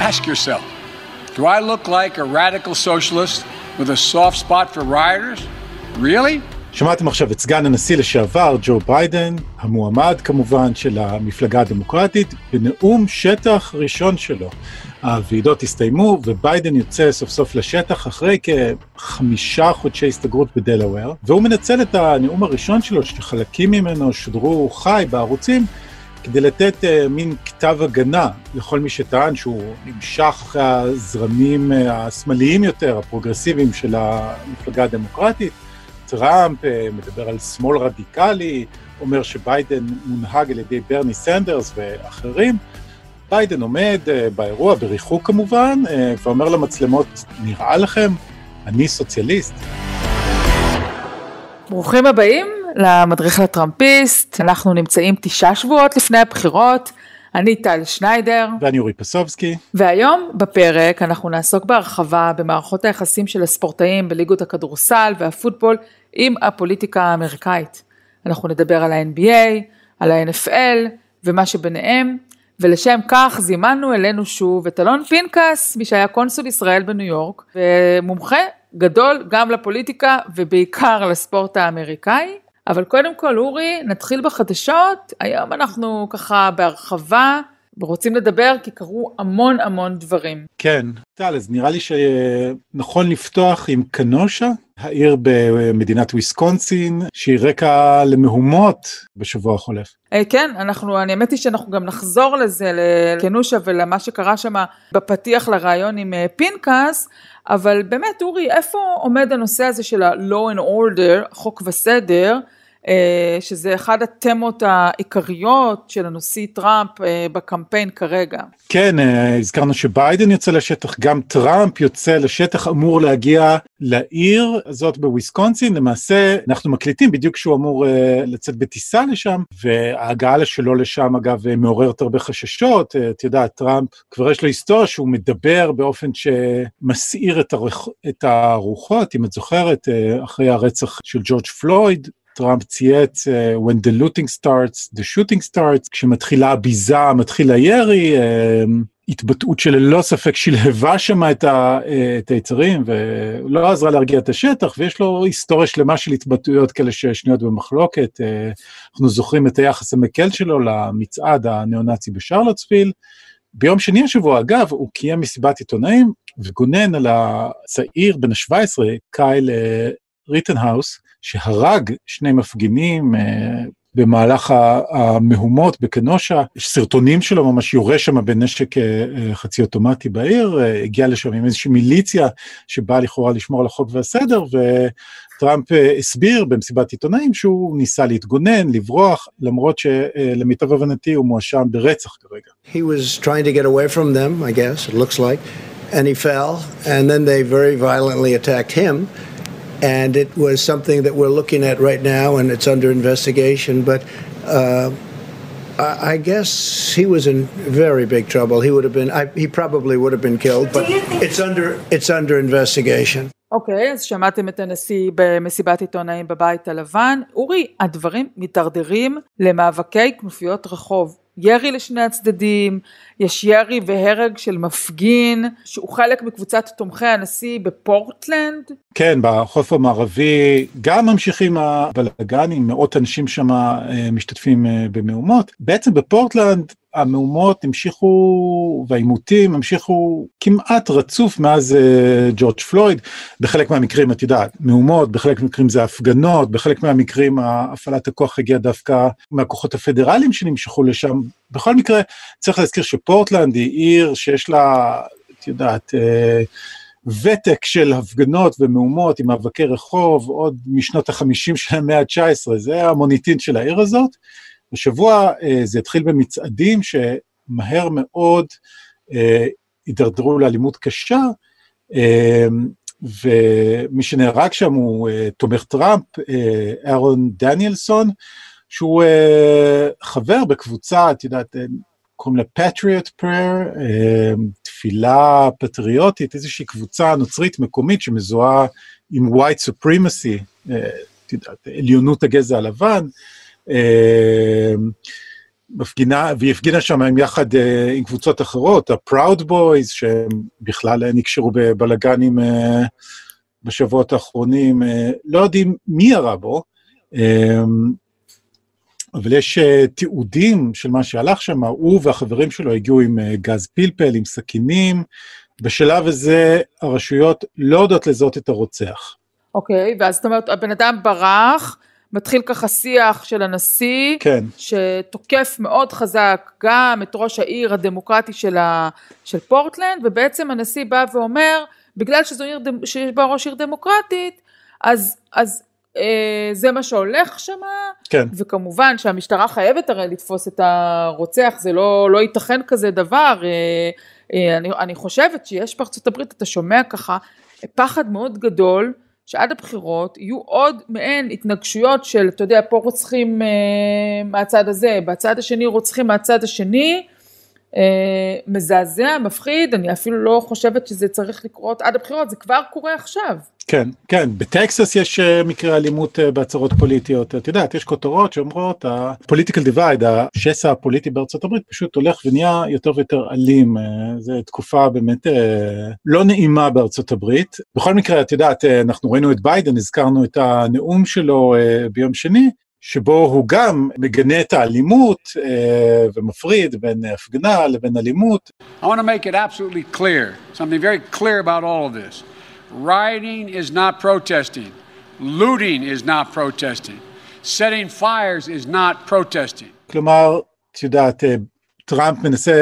Ask yourself do I look like a radical socialist with a soft spot for rioters? Really? שמעתם עכשיו את סגן הנשיא לשעבר, ג'ו ביידן, המועמד כמובן של המפלגה הדמוקרטית, בנאום שטח ראשון שלו. הוועידות הסתיימו וביידן יוצא סוף סוף לשטח אחרי כחמישה חודשי הסתגרות בדלאוור, והוא מנצל את הנאום הראשון שלו, שחלקים ממנו שודרו חי בערוצים, כדי לתת אה, מין כתב הגנה לכל מי שטען שהוא נמשך אחרי הזרמים אה, השמאליים יותר, הפרוגרסיביים של המפלגה הדמוקרטית. טראמפ אה, מדבר על שמאל רדיקלי, אומר שביידן מונהג על ידי ברני סנדרס ואחרים. ביידן עומד אה, באירוע, בריחוק כמובן, אה, ואומר למצלמות, נראה לכם? אני סוציאליסט. ברוכים הבאים למדריך לטראמפיסט, אנחנו נמצאים תשעה שבועות לפני הבחירות, אני טל שניידר. ואני אורי פסובסקי. והיום בפרק אנחנו נעסוק בהרחבה במערכות היחסים של הספורטאים בליגות הכדורסל והפוטבול עם הפוליטיקה האמריקאית. אנחנו נדבר על ה-NBA, על ה-NFL ומה שביניהם, ולשם כך זימנו אלינו שוב את אלון פינקס, מי שהיה קונסול ישראל בניו יורק, ומומחה גדול גם לפוליטיקה ובעיקר לספורט האמריקאי. אבל קודם כל, אורי, נתחיל בחדשות. היום אנחנו ככה בהרחבה ורוצים לדבר כי קרו המון המון דברים. כן, טל, אז נראה לי שנכון לפתוח עם קנושה, העיר במדינת וויסקונסין, שהיא רקע למהומות בשבוע החולף. אה, כן, אנחנו, אני האמת היא שאנחנו גם נחזור לזה, לקנושה ולמה שקרה שם בפתיח לראיון עם אה, פינקס, אבל באמת, אורי, איפה עומד הנושא הזה של ה-law and order, חוק וסדר? אה, שזה אחד התמות העיקריות של הנשיא טראמפ אה, בקמפיין כרגע. כן, אה, הזכרנו שביידן יוצא לשטח, גם טראמפ יוצא לשטח, אמור להגיע לעיר הזאת בוויסקונסין, למעשה אנחנו מקליטים בדיוק כשהוא אמור לצאת בטיסה לשם, וההגעה שלו לשם אגב מעוררת הרבה חששות, את יודעת, טראמפ כבר יש לו היסטוריה שהוא מדבר באופן שמסעיר את, הרוח, את הרוחות, אם את זוכרת, אחרי הרצח של ג'ורג' פלויד, טראמפ צייץ uh, when the looting starts, the shooting starts, כשמתחילה הביזה, מתחיל הירי, uh, התבטאות שללא ספק שלהבה שם את, ה, uh, את היצרים ולא עזרה להרגיע את השטח ויש לו היסטוריה שלמה של התבטאויות כאלה ששנויות במחלוקת. אנחנו זוכרים את היחס המקל שלו למצעד הניאו-נאצי בשרלוטסוויל. ביום שני השבוע, אגב, הוא קיים מסיבת עיתונאים וגונן על הצעיר בן ה-17, קייל ריטנהאוס, שהרג שני מפגינים אה, במהלך המהומות בקנושה, יש סרטונים שלו ממש יורה שם בנשק אה, אה, חצי אוטומטי בעיר, הגיע לשם עם איזושהי מיליציה שבאה לכאורה לשמור על החוק והסדר, וטראמפ הסביר במסיבת עיתונאים שהוא ניסה להתגונן, לברוח, למרות שלמיטב הבנתי הוא מואשם ברצח כרגע. He was trying to get away from them, I guess, it looks like, and he fell, and then they very violently attacked him. And it was something that we're looking at right now, and it's under investigation. But uh, I, I guess he was in very big trouble. He would have been, I, he probably would have been killed, but it's under it's under investigation. אוקיי, okay, אז שמעתם את הנשיא במסיבת עיתונאים בבית הלבן. אורי, הדברים מתדרדרים למאבקי כנופיות רחוב. ירי לשני הצדדים, יש ירי והרג של מפגין שהוא חלק מקבוצת תומכי הנשיא בפורטלנד. כן, בחוף המערבי גם ממשיכים הבלאגנים, מאות אנשים שם אה, משתתפים אה, במהומות. בעצם בפורטלנד המהומות המשיכו והעימותים המשיכו כמעט רצוף מאז uh, ג'ורג' פלויד. בחלק מהמקרים, את יודעת, מהומות, בחלק מהמקרים זה הפגנות, בחלק מהמקרים הפעלת הכוח הגיעה דווקא מהכוחות הפדרליים שנמשכו לשם. בכל מקרה, צריך להזכיר שפורטלנד היא עיר שיש לה, את יודעת, uh, ותק של הפגנות ומהומות עם מאבקי רחוב עוד משנות החמישים של המאה ה-19, זה המוניטין של העיר הזאת. השבוע אה, זה התחיל במצעדים שמהר מאוד אה, הידרדרו לאלימות קשה, אה, ומי שנהרג שם הוא תומך טראמפ, אהרון דניאלסון, שהוא חבר בקבוצה, את יודעת, קוראים לה Patriot Prayer, תפילה פטריוטית, איזושהי קבוצה נוצרית מקומית שמזוהה עם white supremacy, את יודעת, עליונות הגזע הלבן, אמ, מפגינה, והיא הפגינה שם יחד עם קבוצות אחרות, ה-Proud Boys, שהם בכלל נקשרו בבלגנים בשבועות האחרונים, לא יודעים מי ירה בו, אבל יש תיעודים של מה שהלך שם, הוא והחברים שלו הגיעו עם גז פלפל, עם סכינים, בשלב הזה הרשויות לא יודעות לזהות את הרוצח. אוקיי, okay, ואז זאת אומרת, הבן אדם ברח, מתחיל ככה שיח של הנשיא, כן. שתוקף מאוד חזק גם את ראש העיר הדמוקרטי של, ה, של פורטלנד, ובעצם הנשיא בא ואומר, בגלל שזו עיר, שיש בה ראש עיר דמוקרטית, אז, אז אה, זה מה שהולך שם, כן. וכמובן שהמשטרה חייבת הרי לתפוס את הרוצח, זה לא, לא ייתכן כזה דבר. אה, אה, אני, אני חושבת שיש בארצות הברית, אתה שומע ככה, פחד מאוד גדול, שעד הבחירות יהיו עוד מעין התנגשויות של, אתה יודע, פה רוצחים אה, מהצד הזה, בצד השני רוצחים מהצד השני, אה, מזעזע, מפחיד, אני אפילו לא חושבת שזה צריך לקרות עד הבחירות, זה כבר קורה עכשיו. כן, כן, בטקסס יש אה, מקרה אלימות אה, בהצהרות פוליטיות, את יודעת, יש כותרות שאומרות, ה-political divide, השסע הפוליטי בארצות הברית פשוט הולך ונהיה יותר ויותר אלים, אה, זו תקופה באמת לא נעימה בארצות הברית. בכל מקרה, את יודעת, אנחנו ראינו את ביידן, הזכרנו את הנאום שלו ביום שני, שבו הוא גם מגנה את האלימות אה, ומפריד בין הפגנה לבין אלימות. I want to make it absolutely clear, something very clear about all of this. Rioting is not protesting. Looting is not protesting. Setting fires is not protesting. כלומר, את יודעת, טראמפ מנסה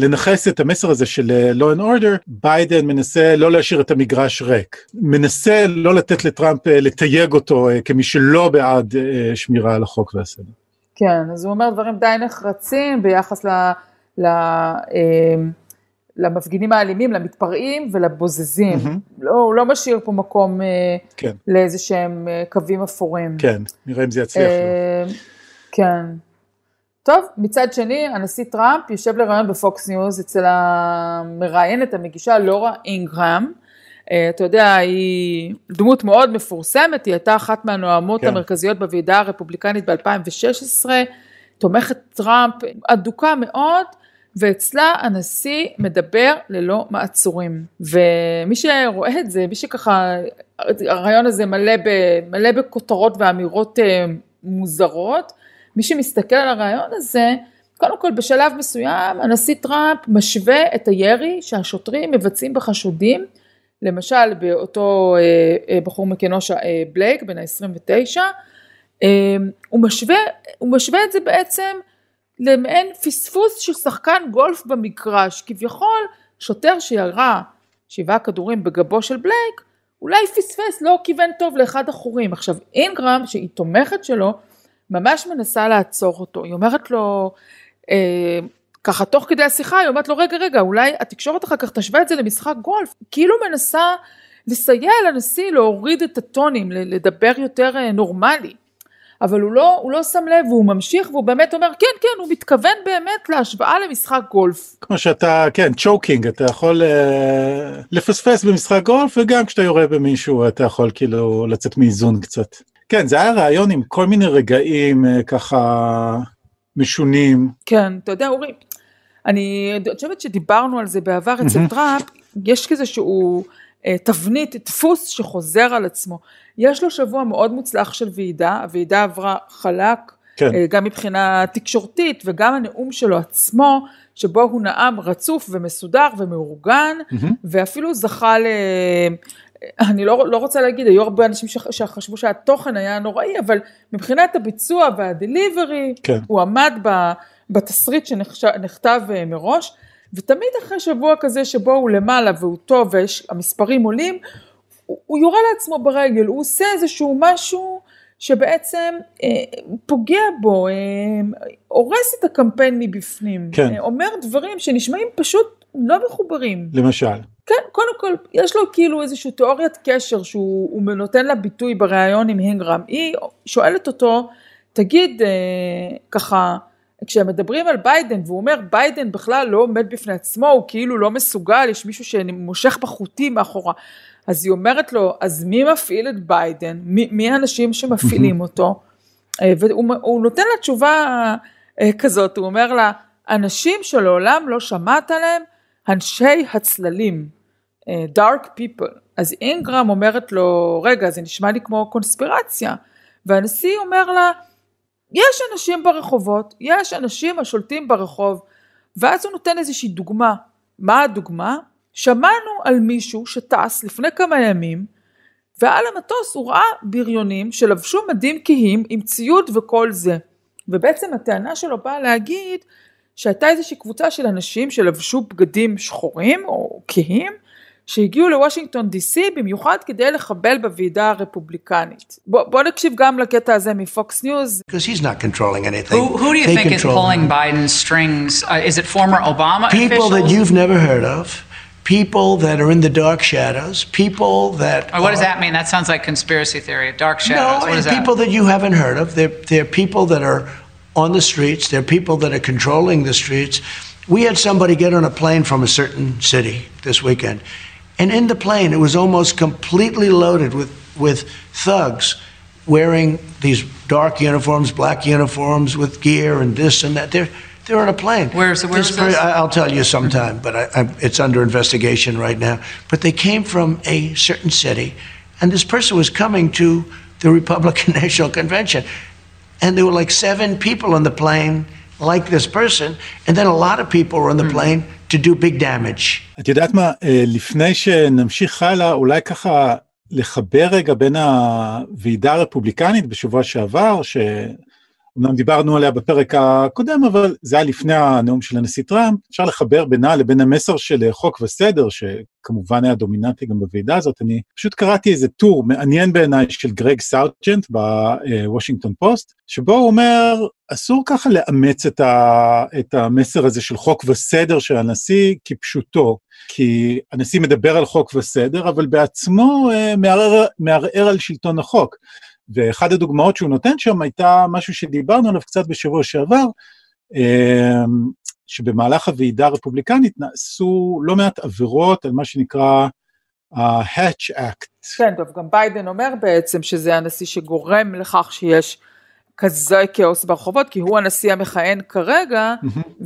לנכס את המסר הזה של law and order, ביידן מנסה לא להשאיר את המגרש ריק. מנסה לא לתת לטראמפ לתייג אותו כמי שלא בעד שמירה על החוק והסדר. כן, אז הוא אומר דברים די נחרצים ביחס ל... ל למפגינים האלימים, למתפרעים ולבוזזים. Mm-hmm. לא, הוא לא משאיר פה מקום כן. לאיזה שהם קווים אפורים. כן, נראה אם זה יצליח לו. כן. טוב, מצד שני, הנשיא טראמפ יושב לראיון בפוקס ניוז אצל המראיינת, המגישה לורה אינגרם. אתה יודע, היא דמות מאוד מפורסמת, היא הייתה אחת מהנואמות כן. המרכזיות בוועידה הרפובליקנית ב-2016, תומכת טראמפ, אדוקה מאוד, ואצלה הנשיא מדבר ללא מעצורים. ומי שרואה את זה, מי שככה, הרעיון הזה מלא, ב, מלא בכותרות ואמירות אה, מוזרות, מי שמסתכל על הרעיון הזה, קודם כל בשלב מסוים הנשיא טראמפ משווה את הירי שהשוטרים מבצעים בחשודים, למשל באותו אה, אה, בחור מכנוש בלייק בן ה-29, הוא משווה, הוא משווה את זה בעצם למעין פספוס של שחקן גולף במגרש, כביכול שוטר שירה שבעה כדורים בגבו של בלייק, אולי פספס, לא כיוון טוב לאחד החורים. עכשיו אינגרם, שהיא תומכת שלו, ממש מנסה לעצור אותו, היא אומרת לו, אה, ככה תוך כדי השיחה, היא אומרת לו, רגע, רגע, אולי התקשורת אחר כך תשווה את זה למשחק גולף, כאילו מנסה לסייע לנשיא להוריד את הטונים, לדבר יותר אה, נורמלי. אבל הוא לא, הוא לא שם לב והוא ממשיך והוא באמת אומר כן כן הוא מתכוון באמת להשוואה למשחק גולף. כמו שאתה כן choking אתה יכול אה, לפספס במשחק גולף וגם כשאתה יורה במישהו אתה יכול כאילו לצאת מאיזון קצת. כן זה היה רעיון עם כל מיני רגעים אה, ככה משונים. כן אתה יודע אורי אני חושבת שדיברנו על זה בעבר אצל טראמפ יש כזה שהוא. אה, תבנית, דפוס שחוזר על עצמו. יש לו שבוע מאוד מוצלח של ועידה, הוועידה עברה חלק, כן. אה, גם מבחינה תקשורתית וגם הנאום שלו עצמו, שבו הוא נאם רצוף ומסודר ומאורגן, mm-hmm. ואפילו זכה ל... אני לא, לא רוצה להגיד, היו הרבה אנשים שחשבו שהתוכן היה נוראי, אבל מבחינת הביצוע והדליברי, כן. הוא עמד בתסריט שנכתב אה, מראש. ותמיד אחרי שבוע כזה שבו הוא למעלה והוא טוב והמספרים עולים, הוא, הוא יורה לעצמו ברגל, הוא עושה איזשהו משהו שבעצם אה, פוגע בו, אה, הורס את הקמפיין מבפנים, כן. אה, אומר דברים שנשמעים פשוט לא מחוברים. למשל. כן, קודם כל, יש לו כאילו איזושהי תיאוריית קשר שהוא נותן לה ביטוי בריאיון עם הינגרם. היא שואלת אותו, תגיד, אה, ככה, כשהם מדברים על ביידן והוא אומר ביידן בכלל לא עומד בפני עצמו הוא כאילו לא מסוגל יש מישהו שמושך בחוטים מאחורה. אז היא אומרת לו אז מי מפעיל את ביידן? מי, מי האנשים שמפעילים אותו? אה, והוא נותן לה תשובה אה, כזאת, הוא אומר לה, אנשים שלעולם לא שמעת עליהם, אנשי הצללים, אה, dark people. אז אינגרם אומרת לו, רגע, זה נשמע לי כמו קונספירציה. והנשיא אומר לה, יש אנשים ברחובות, יש אנשים השולטים ברחוב, ואז הוא נותן איזושהי דוגמה. מה הדוגמה? שמענו על מישהו שטס לפני כמה ימים, ועל המטוס הוא ראה בריונים שלבשו מדים כהים עם ציוד וכל זה. ובעצם הטענה שלו באה להגיד שהייתה איזושהי קבוצה של אנשים שלבשו בגדים שחורים או כהים, שהגיעו לוושינגטון די.סי במיוחד כדי לחבל בוועידה הרפובליקנית. בוא, בוא נקשיב גם לקטע הזה מפוקס ניוז. Because he's not controlling anything. Who, who do you They think is control pulling him. Biden's strings? Uh, is it former Obama People that officials? you've never heard of, people that are in the dark shadows, people that. Or what does are- that mean? That sounds like conspiracy theory. Dark shadows. No, what is and that? people that you haven't heard of. They're, they're people that are on the streets. They're people that are controlling the streets. We had somebody get on a plane from a certain city this weekend, and in the plane, it was almost completely loaded with, with thugs wearing these dark uniforms, black uniforms with gear and this and that. They're, they're on a plane. Where's- where's This I'll tell you sometime, but I, I, it's under investigation right now. But they came from a certain city, and this person was coming to the Republican National Convention. And there were like seven people on the plane like this person, and then a lot of people were on the hmm. plane to do big damage. את יודעת מה, אה, לפני שנמשיך הלאה, אולי ככה לחבר רגע בין הוועידה הרפובליקנית בשבוע שעבר, שאומנם דיברנו עליה בפרק הקודם, אבל זה היה לפני הנאום של הנשיא טראמפ, אפשר לחבר בינה לבין המסר של חוק וסדר, שכמובן היה דומיננטי גם בוועידה הזאת. אני פשוט קראתי איזה טור מעניין בעיניי של גרג סרג'נט בוושינגטון פוסט, שבו הוא אומר, אסור ככה לאמץ את, ה, את המסר הזה של חוק וסדר של הנשיא כפשוטו, כי הנשיא מדבר על חוק וסדר, אבל בעצמו אה, מערער, מערער על שלטון החוק. ואחד הדוגמאות שהוא נותן שם הייתה משהו שדיברנו עליו קצת בשבוע שעבר, אה, שבמהלך הוועידה הרפובליקנית נעשו לא מעט עבירות על מה שנקרא ה-Hatch Act. כן, טוב, גם ביידן אומר בעצם שזה הנשיא שגורם לכך שיש כזה כאוס ברחובות, כי הוא הנשיא המכהן כרגע,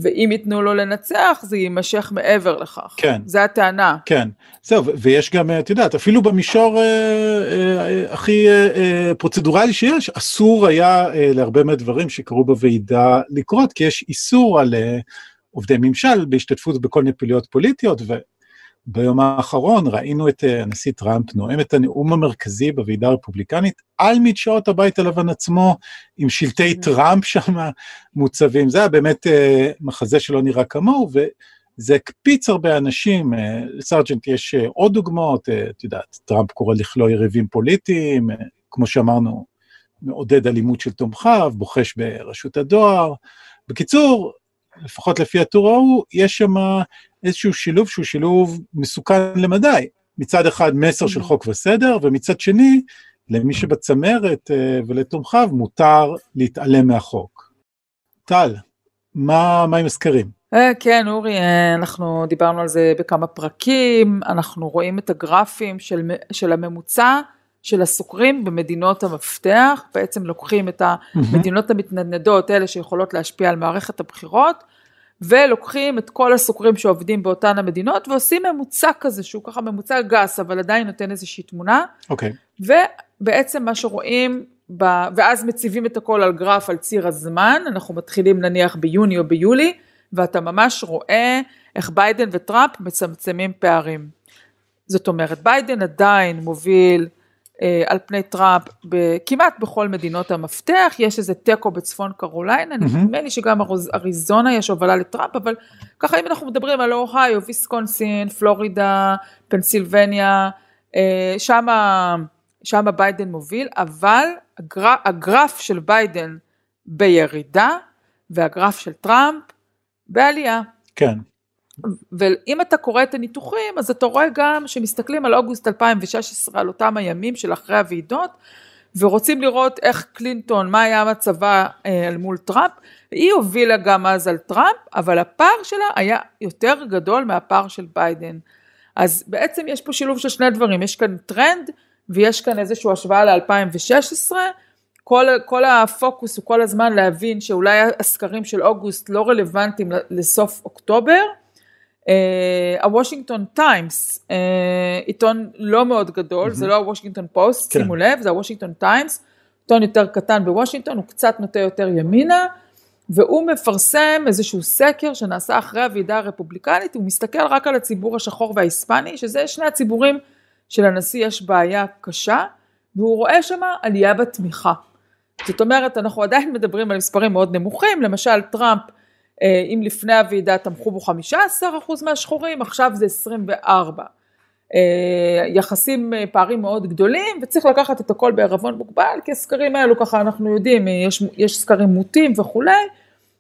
ואם ייתנו לו לנצח, זה יימשך מעבר לכך. כן. זה הטענה. כן, זהו, ויש גם, את יודעת, אפילו במישור אה, אה, הכי אה, אה, פרוצדורלי שיש, אסור היה אה, להרבה מהדברים שקרו בוועידה לקרות, כי יש איסור על אה, עובדי ממשל בהשתתפות בכל מיני פעילויות פוליטיות, וביום האחרון ראינו את אה, הנשיא טראמפ נואם את הנאום המרכזי בוועידה הרפובליקנית על מדשאות הבית הלבן עצמו, עם שלטי טראמפ שם מוצבים, זה היה באמת אה, מחזה שלא נראה כמוהו, ו... זה הקפיץ הרבה אנשים, לסרג'נט יש אה, עוד דוגמאות, את יודעת, טראמפ קורא לכלוא יריבים פוליטיים, כמו שאמרנו, מעודד אלימות של תומכיו, בוחש ברשות הדואר. בקיצור, לפחות לפי הטור ההוא, יש שם איזשהו שילוב שהוא שילוב מסוכן למדי. מצד אחד מסר של חוק וסדר, ומצד שני, למי שבצמרת אה, ולתומכיו מותר להתעלם מהחוק. טל, מה, מה עם הסקרים? אה, כן, אורי, אה, אנחנו דיברנו על זה בכמה פרקים, אנחנו רואים את הגרפים של, של הממוצע של הסוקרים במדינות המפתח, בעצם לוקחים את המדינות המתנדנדות, אלה שיכולות להשפיע על מערכת הבחירות, ולוקחים את כל הסוקרים שעובדים באותן המדינות ועושים ממוצע כזה, שהוא ככה ממוצע גס, אבל עדיין נותן איזושהי תמונה, אוקיי. ובעצם מה שרואים, ב... ואז מציבים את הכל על גרף על ציר הזמן, אנחנו מתחילים נניח ביוני או ביולי, ואתה ממש רואה איך ביידן וטראמפ מצמצמים פערים. זאת אומרת, ביידן עדיין מוביל על פני טראמפ כמעט בכל מדינות המפתח, יש איזה תיקו בצפון קרוליינה, נדמה לי שגם אריזונה יש הובלה לטראמפ, אבל ככה אם אנחנו מדברים על אוהיו, ויסקונסין, פלורידה, פנסילבניה, אה, שמה, שמה ביידן מוביל, אבל הגר, הגרף של ביידן בירידה, והגרף של טראמפ בעלייה. כן. ואם אתה קורא את הניתוחים, אז אתה רואה גם שמסתכלים על אוגוסט 2016, על אותם הימים של אחרי הוועידות, ורוצים לראות איך קלינטון, מה היה מצבה אה, אל מול טראמפ. היא הובילה גם אז על טראמפ, אבל הפער שלה היה יותר גדול מהפער של ביידן. אז בעצם יש פה שילוב של שני דברים, יש כאן טרנד, ויש כאן איזושהי השוואה ל-2016, כל, כל הפוקוס הוא כל הזמן להבין שאולי הסקרים של אוגוסט לא רלוונטיים לסוף אוקטובר. אה, הוושינגטון טיימס, אה, עיתון לא מאוד גדול, mm-hmm. זה לא הוושינגטון פוסט, כן. שימו לב, זה הוושינגטון טיימס, עיתון יותר קטן בוושינגטון, הוא קצת נוטה יותר ימינה, והוא מפרסם איזשהו סקר שנעשה אחרי הוועידה הרפובליקנית, הוא מסתכל רק על הציבור השחור וההיספני, שזה שני הציבורים שלנשיא יש בעיה קשה, והוא רואה שם עלייה בתמיכה. זאת אומרת, אנחנו עדיין מדברים על מספרים מאוד נמוכים, למשל טראמפ, אם לפני הוועידה תמכו בו 15% מהשחורים, עכשיו זה 24. אה, יחסים, אה, פערים מאוד גדולים, וצריך לקחת את הכל בערבון מוגבל, כי הסקרים האלו ככה אנחנו יודעים, יש, יש סקרים מוטים וכולי,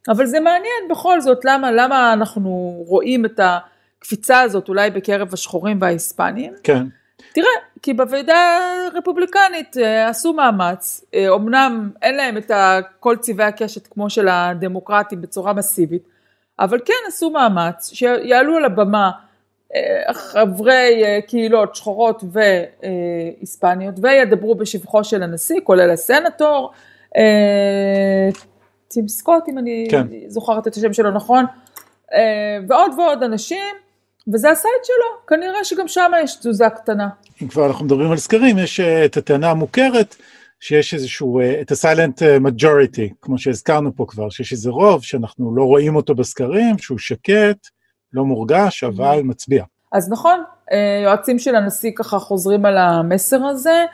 אבל זה מעניין בכל זאת, למה, למה אנחנו רואים את הקפיצה הזאת אולי בקרב השחורים וההיספנים. כן. תראה, כי בוועידה הרפובליקנית אה, עשו מאמץ, אמנם אין להם את כל צבעי הקשת כמו של הדמוקרטים בצורה מסיבית, אבל כן עשו מאמץ שיעלו על הבמה חברי אה, קהילות שחורות והיספניות וידברו בשבחו של הנשיא, כולל הסנטור, אה, טים סקוט, אם אני כן. זוכרת את השם שלו נכון, אה, ועוד ועוד אנשים, וזה הסייד שלו, כנראה שגם שם יש תזוזה קטנה. אם כבר אנחנו מדברים על סקרים, יש את הטענה המוכרת, שיש איזשהו, את ה-silent majority, כמו שהזכרנו פה כבר, שיש איזה רוב שאנחנו לא רואים אותו בסקרים, שהוא שקט, לא מורגש, אבל מצביע. אז נכון, אה, יועצים של הנשיא ככה חוזרים על המסר הזה.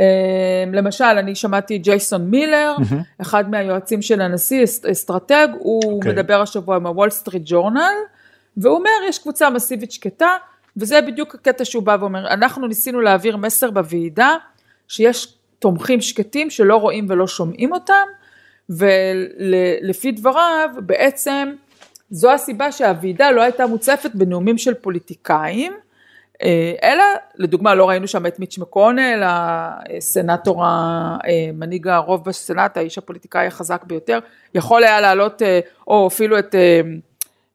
אה, למשל, אני שמעתי ג'ייסון מילר, mm-hmm. אחד מהיועצים של הנשיא, אסטרטג, הוא okay. אוקיי. מדבר השבוע עם הוול סטריט ג'ורנל, והוא אומר, יש קבוצה מסיבית שקטה, וזה בדיוק הקטע שהוא בא ואומר, אנחנו ניסינו להעביר מסר בוועידה, שיש תומכים שקטים שלא רואים ולא שומעים אותם, ולפי דבריו, בעצם, זו הסיבה שהוועידה לא הייתה מוצפת בנאומים של פוליטיקאים, אלא לדוגמה לא ראינו שם את מיץ' מקונל, הסנטור המנהיג הרוב בסנאט, האיש הפוליטיקאי החזק ביותר, יכול היה לעלות, או אפילו את,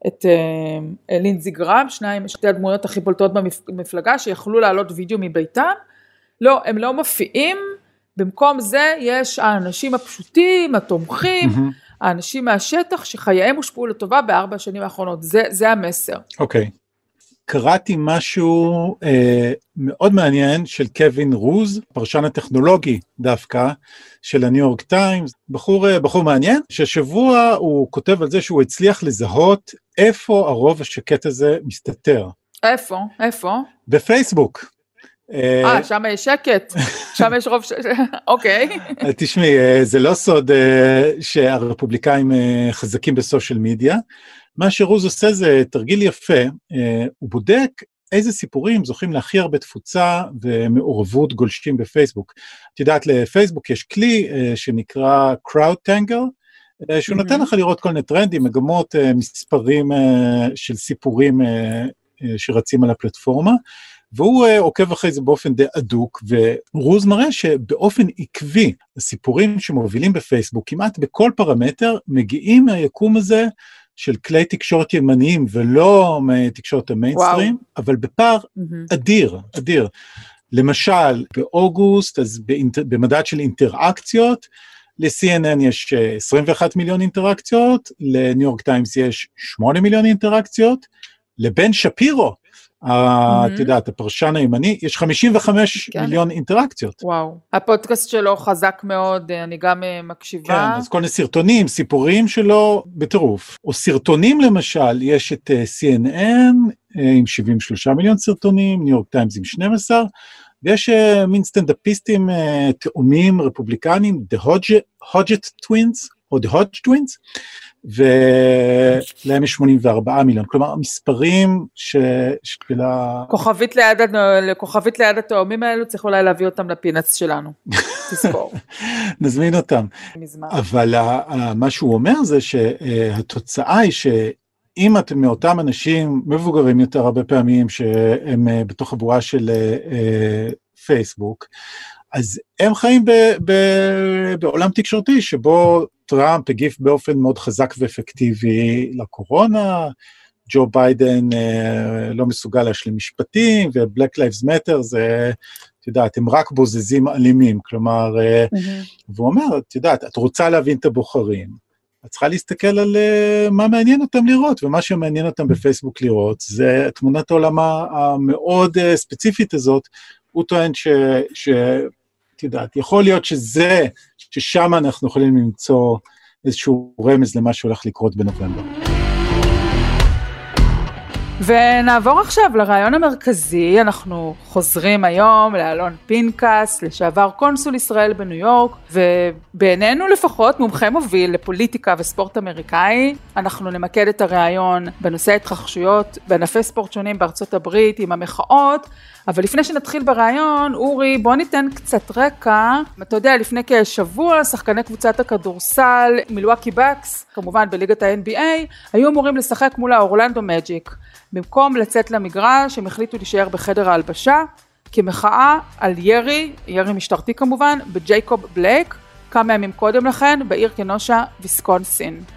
אה, את לינזי גרם, שניים, שתי הדמויות הכי בולטות במפלגה, שיכלו לעלות וידאו מביתם, לא, הם לא מופיעים, במקום זה יש האנשים הפשוטים, התומכים, mm-hmm. האנשים מהשטח שחייהם הושפעו לטובה בארבע השנים האחרונות, זה, זה המסר. אוקיי. Okay. קראתי משהו אה, מאוד מעניין של קווין רוז, פרשן הטכנולוגי דווקא, של הניו יורק טיימס, בחור, אה, בחור מעניין, ששבוע הוא כותב על זה שהוא הצליח לזהות איפה הרוב השקט הזה מסתתר. איפה? איפה? בפייסבוק. אה, שם יש שקט, שם יש רוב, אוקיי. תשמעי, אה, זה לא סוד אה, שהרפובליקאים חזקים בסושיאל מדיה. מה שרוז עושה זה תרגיל יפה, הוא בודק איזה סיפורים זוכים להכי הרבה תפוצה ומעורבות גולשים בפייסבוק. את יודעת, לפייסבוק יש כלי שנקרא Crowd Tangle, שהוא נותן לך לראות כל מיני טרנדים, מגמות, מספרים של סיפורים שרצים על הפלטפורמה. והוא עוקב אחרי זה באופן די אדוק, ורוז מראה שבאופן עקבי, הסיפורים שמובילים בפייסבוק, כמעט בכל פרמטר, מגיעים מהיקום הזה של כלי תקשורת ימניים ולא מתקשורת המיינסטרים, אבל בפער mm-hmm. אדיר, אדיר. למשל, באוגוסט, אז באינט... במדד של אינטראקציות, ל-CNN יש 21 אה, מיליון אינטראקציות, לניו יורק טיימס יש 8 מיליון אינטראקציות, לבן שפירו את יודעת, הפרשן הימני, יש 55 כן. מיליון אינטראקציות. וואו, הפודקאסט שלו חזק מאוד, אני גם אה, מקשיבה. כן, אז כל מיני סרטונים, סיפורים שלו בטירוף. או סרטונים למשל, יש את אה, CNN אה, עם 73 מיליון סרטונים, ניו יורק טיימס עם 12, ויש מין סטנדאפיסטים תאומים רפובליקנים, The Hodgett Twins, או The Hodge Twins, ולהם יש 84 מיליון, כלומר המספרים ש... של ה... כוכבית ליד, כוכבית ליד התאומים האלו, צריך אולי להביא אותם לפינץ שלנו, תזכור. נזמין אותם. מזמן. אבל מה שהוא אומר זה שהתוצאה היא שאם אתם מאותם אנשים מבוגרים יותר הרבה פעמים, שהם אה, בתוך הבועה של אה, פייסבוק, אז הם חיים ב, ב, בעולם תקשורתי שבו טראמפ הגיב באופן מאוד חזק ואפקטיבי לקורונה, ג'ו ביידן אה, לא מסוגל להשלים משפטים, ו-Black Lives Matter זה, את יודעת, הם רק בוזזים אלימים, כלומר, mm-hmm. והוא אומר, את יודעת, את רוצה להבין את הבוחרים, את צריכה להסתכל על uh, מה מעניין אותם לראות, ומה שמעניין אותם בפייסבוק לראות זה תמונת העולם המאוד uh, ספציפית הזאת, הוא טוען ש... ש את יודעת, יכול להיות שזה, ששם אנחנו יכולים למצוא איזשהו רמז למה שהולך לקרות בנובמבר. ונעבור עכשיו לריאיון המרכזי, אנחנו חוזרים היום לאלון פנקס, לשעבר קונסול ישראל בניו יורק, ובינינו לפחות מומחה מוביל לפוליטיקה וספורט אמריקאי. אנחנו נמקד את הריאיון בנושא התרחשויות בענפי ספורט שונים בארצות הברית עם המחאות, אבל לפני שנתחיל בריאיון, אורי, בוא ניתן קצת רקע. אתה יודע, לפני כשבוע, שחקני קבוצת הכדורסל, מילואקי בקס, כמובן בליגת ה-NBA, היו אמורים לשחק מול האורלנדו מג'יק. במקום לצאת למגרש, הם החליטו להישאר בחדר ההלבשה, כמחאה על ירי, ירי משטרתי כמובן, בג'ייקוב בלייק, כמה ימים קודם לכן, בעיר קנושה, ויסקונסין.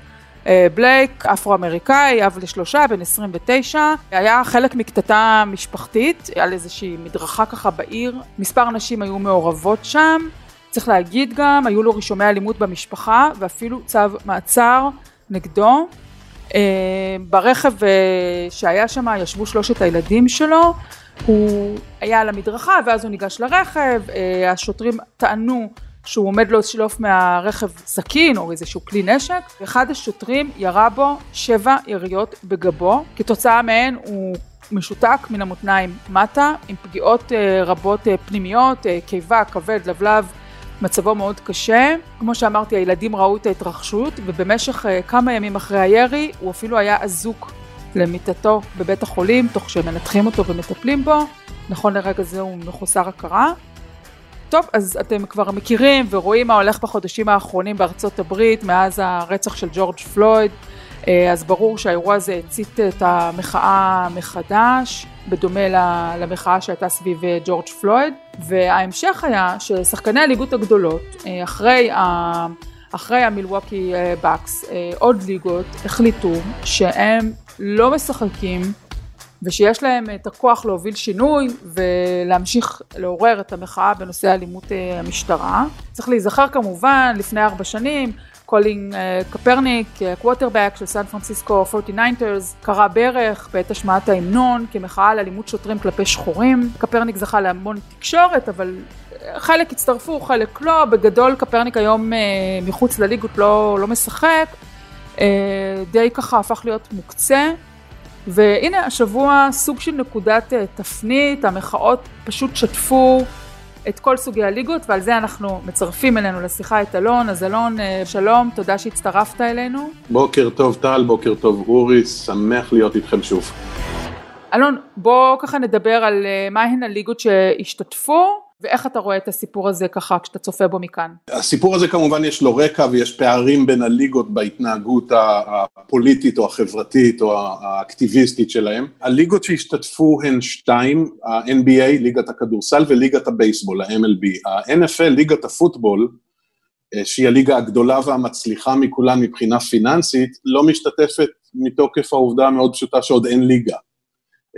אה, בלייק, אפרו-אמריקאי, אב לשלושה, בן 29, היה חלק מקטטה משפחתית על איזושהי מדרכה ככה בעיר, מספר נשים היו מעורבות שם, צריך להגיד גם, היו לו רישומי אלימות במשפחה ואפילו צו מעצר נגדו. אה, ברכב אה, שהיה שם ישבו שלושת הילדים שלו, הוא היה על המדרכה ואז הוא ניגש לרכב, השוטרים טענו שהוא עומד לשלוף מהרכב סכין או איזשהו כלי נשק, ואחד השוטרים ירה בו שבע יריות בגבו, כתוצאה מהן הוא משותק מן המותניים מטה, עם פגיעות אה, רבות אה, פנימיות, אה, קיבה, כבד, לבלב, מצבו מאוד קשה. כמו שאמרתי, הילדים ראו את ההתרחשות, ובמשך כמה ימים אחרי הירי, הוא אפילו היה אזוק למיטתו בבית החולים, תוך שמנתחים אותו ומטפלים בו. נכון לרגע זה הוא מחוסר הכרה. טוב, אז אתם כבר מכירים ורואים מה הולך בחודשים האחרונים בארצות הברית מאז הרצח של ג'ורג' פלויד, אה, אז ברור שהאירוע הזה הצית את המחאה מחדש, בדומה למחאה שהייתה סביב אה, ג'ורג' פלויד, וההמשך היה ששחקני הליגות הגדולות, אה, אחרי ה... אחרי המילווקי בקס, עוד ליגות החליטו שהם לא משחקים ושיש להם את הכוח להוביל שינוי ולהמשיך לעורר את המחאה בנושא אלימות אה, המשטרה. צריך להיזכר כמובן, לפני ארבע שנים, קולין אה, קפרניק, קוורטרבק של סן פרנסיסקו 49ers, כרע ברך בעת השמעת ההמנון כמחאה על אלימות שוטרים כלפי שחורים. קפרניק זכה להמון תקשורת, אבל אה, חלק הצטרפו, חלק לא. בגדול קפרניק היום מחוץ לליגות לא, לא משחק. די ככה הפך להיות מוקצה. והנה השבוע סוג של נקודת אה, תפנית, המחאות פשוט שטפו את כל סוגי הליגות ועל זה אנחנו מצרפים אלינו לשיחה את אלון. אז אלון, אה, שלום, תודה שהצטרפת אלינו. בוקר טוב טל, בוקר טוב אורי, שמח להיות איתכם שוב. אלון, בוא ככה נדבר על אה, מהן הליגות שהשתתפו ואיך אתה רואה את הסיפור הזה ככה כשאתה צופה בו מכאן? הסיפור הזה כמובן יש לו רקע ויש פערים בין הליגות בהתנהגות הפוליטית או החברתית או האקטיביסטית שלהם. הליגות שהשתתפו הן שתיים, ה-NBA, ליגת הכדורסל וליגת הבייסבול, ה-MLB. ה-NFL, ליגת הפוטבול, אה, שהיא הליגה הגדולה והמצליחה מכולן מבחינה פיננסית, לא משתתפת מתוקף העובדה המאוד פשוטה שעוד אין ליגה.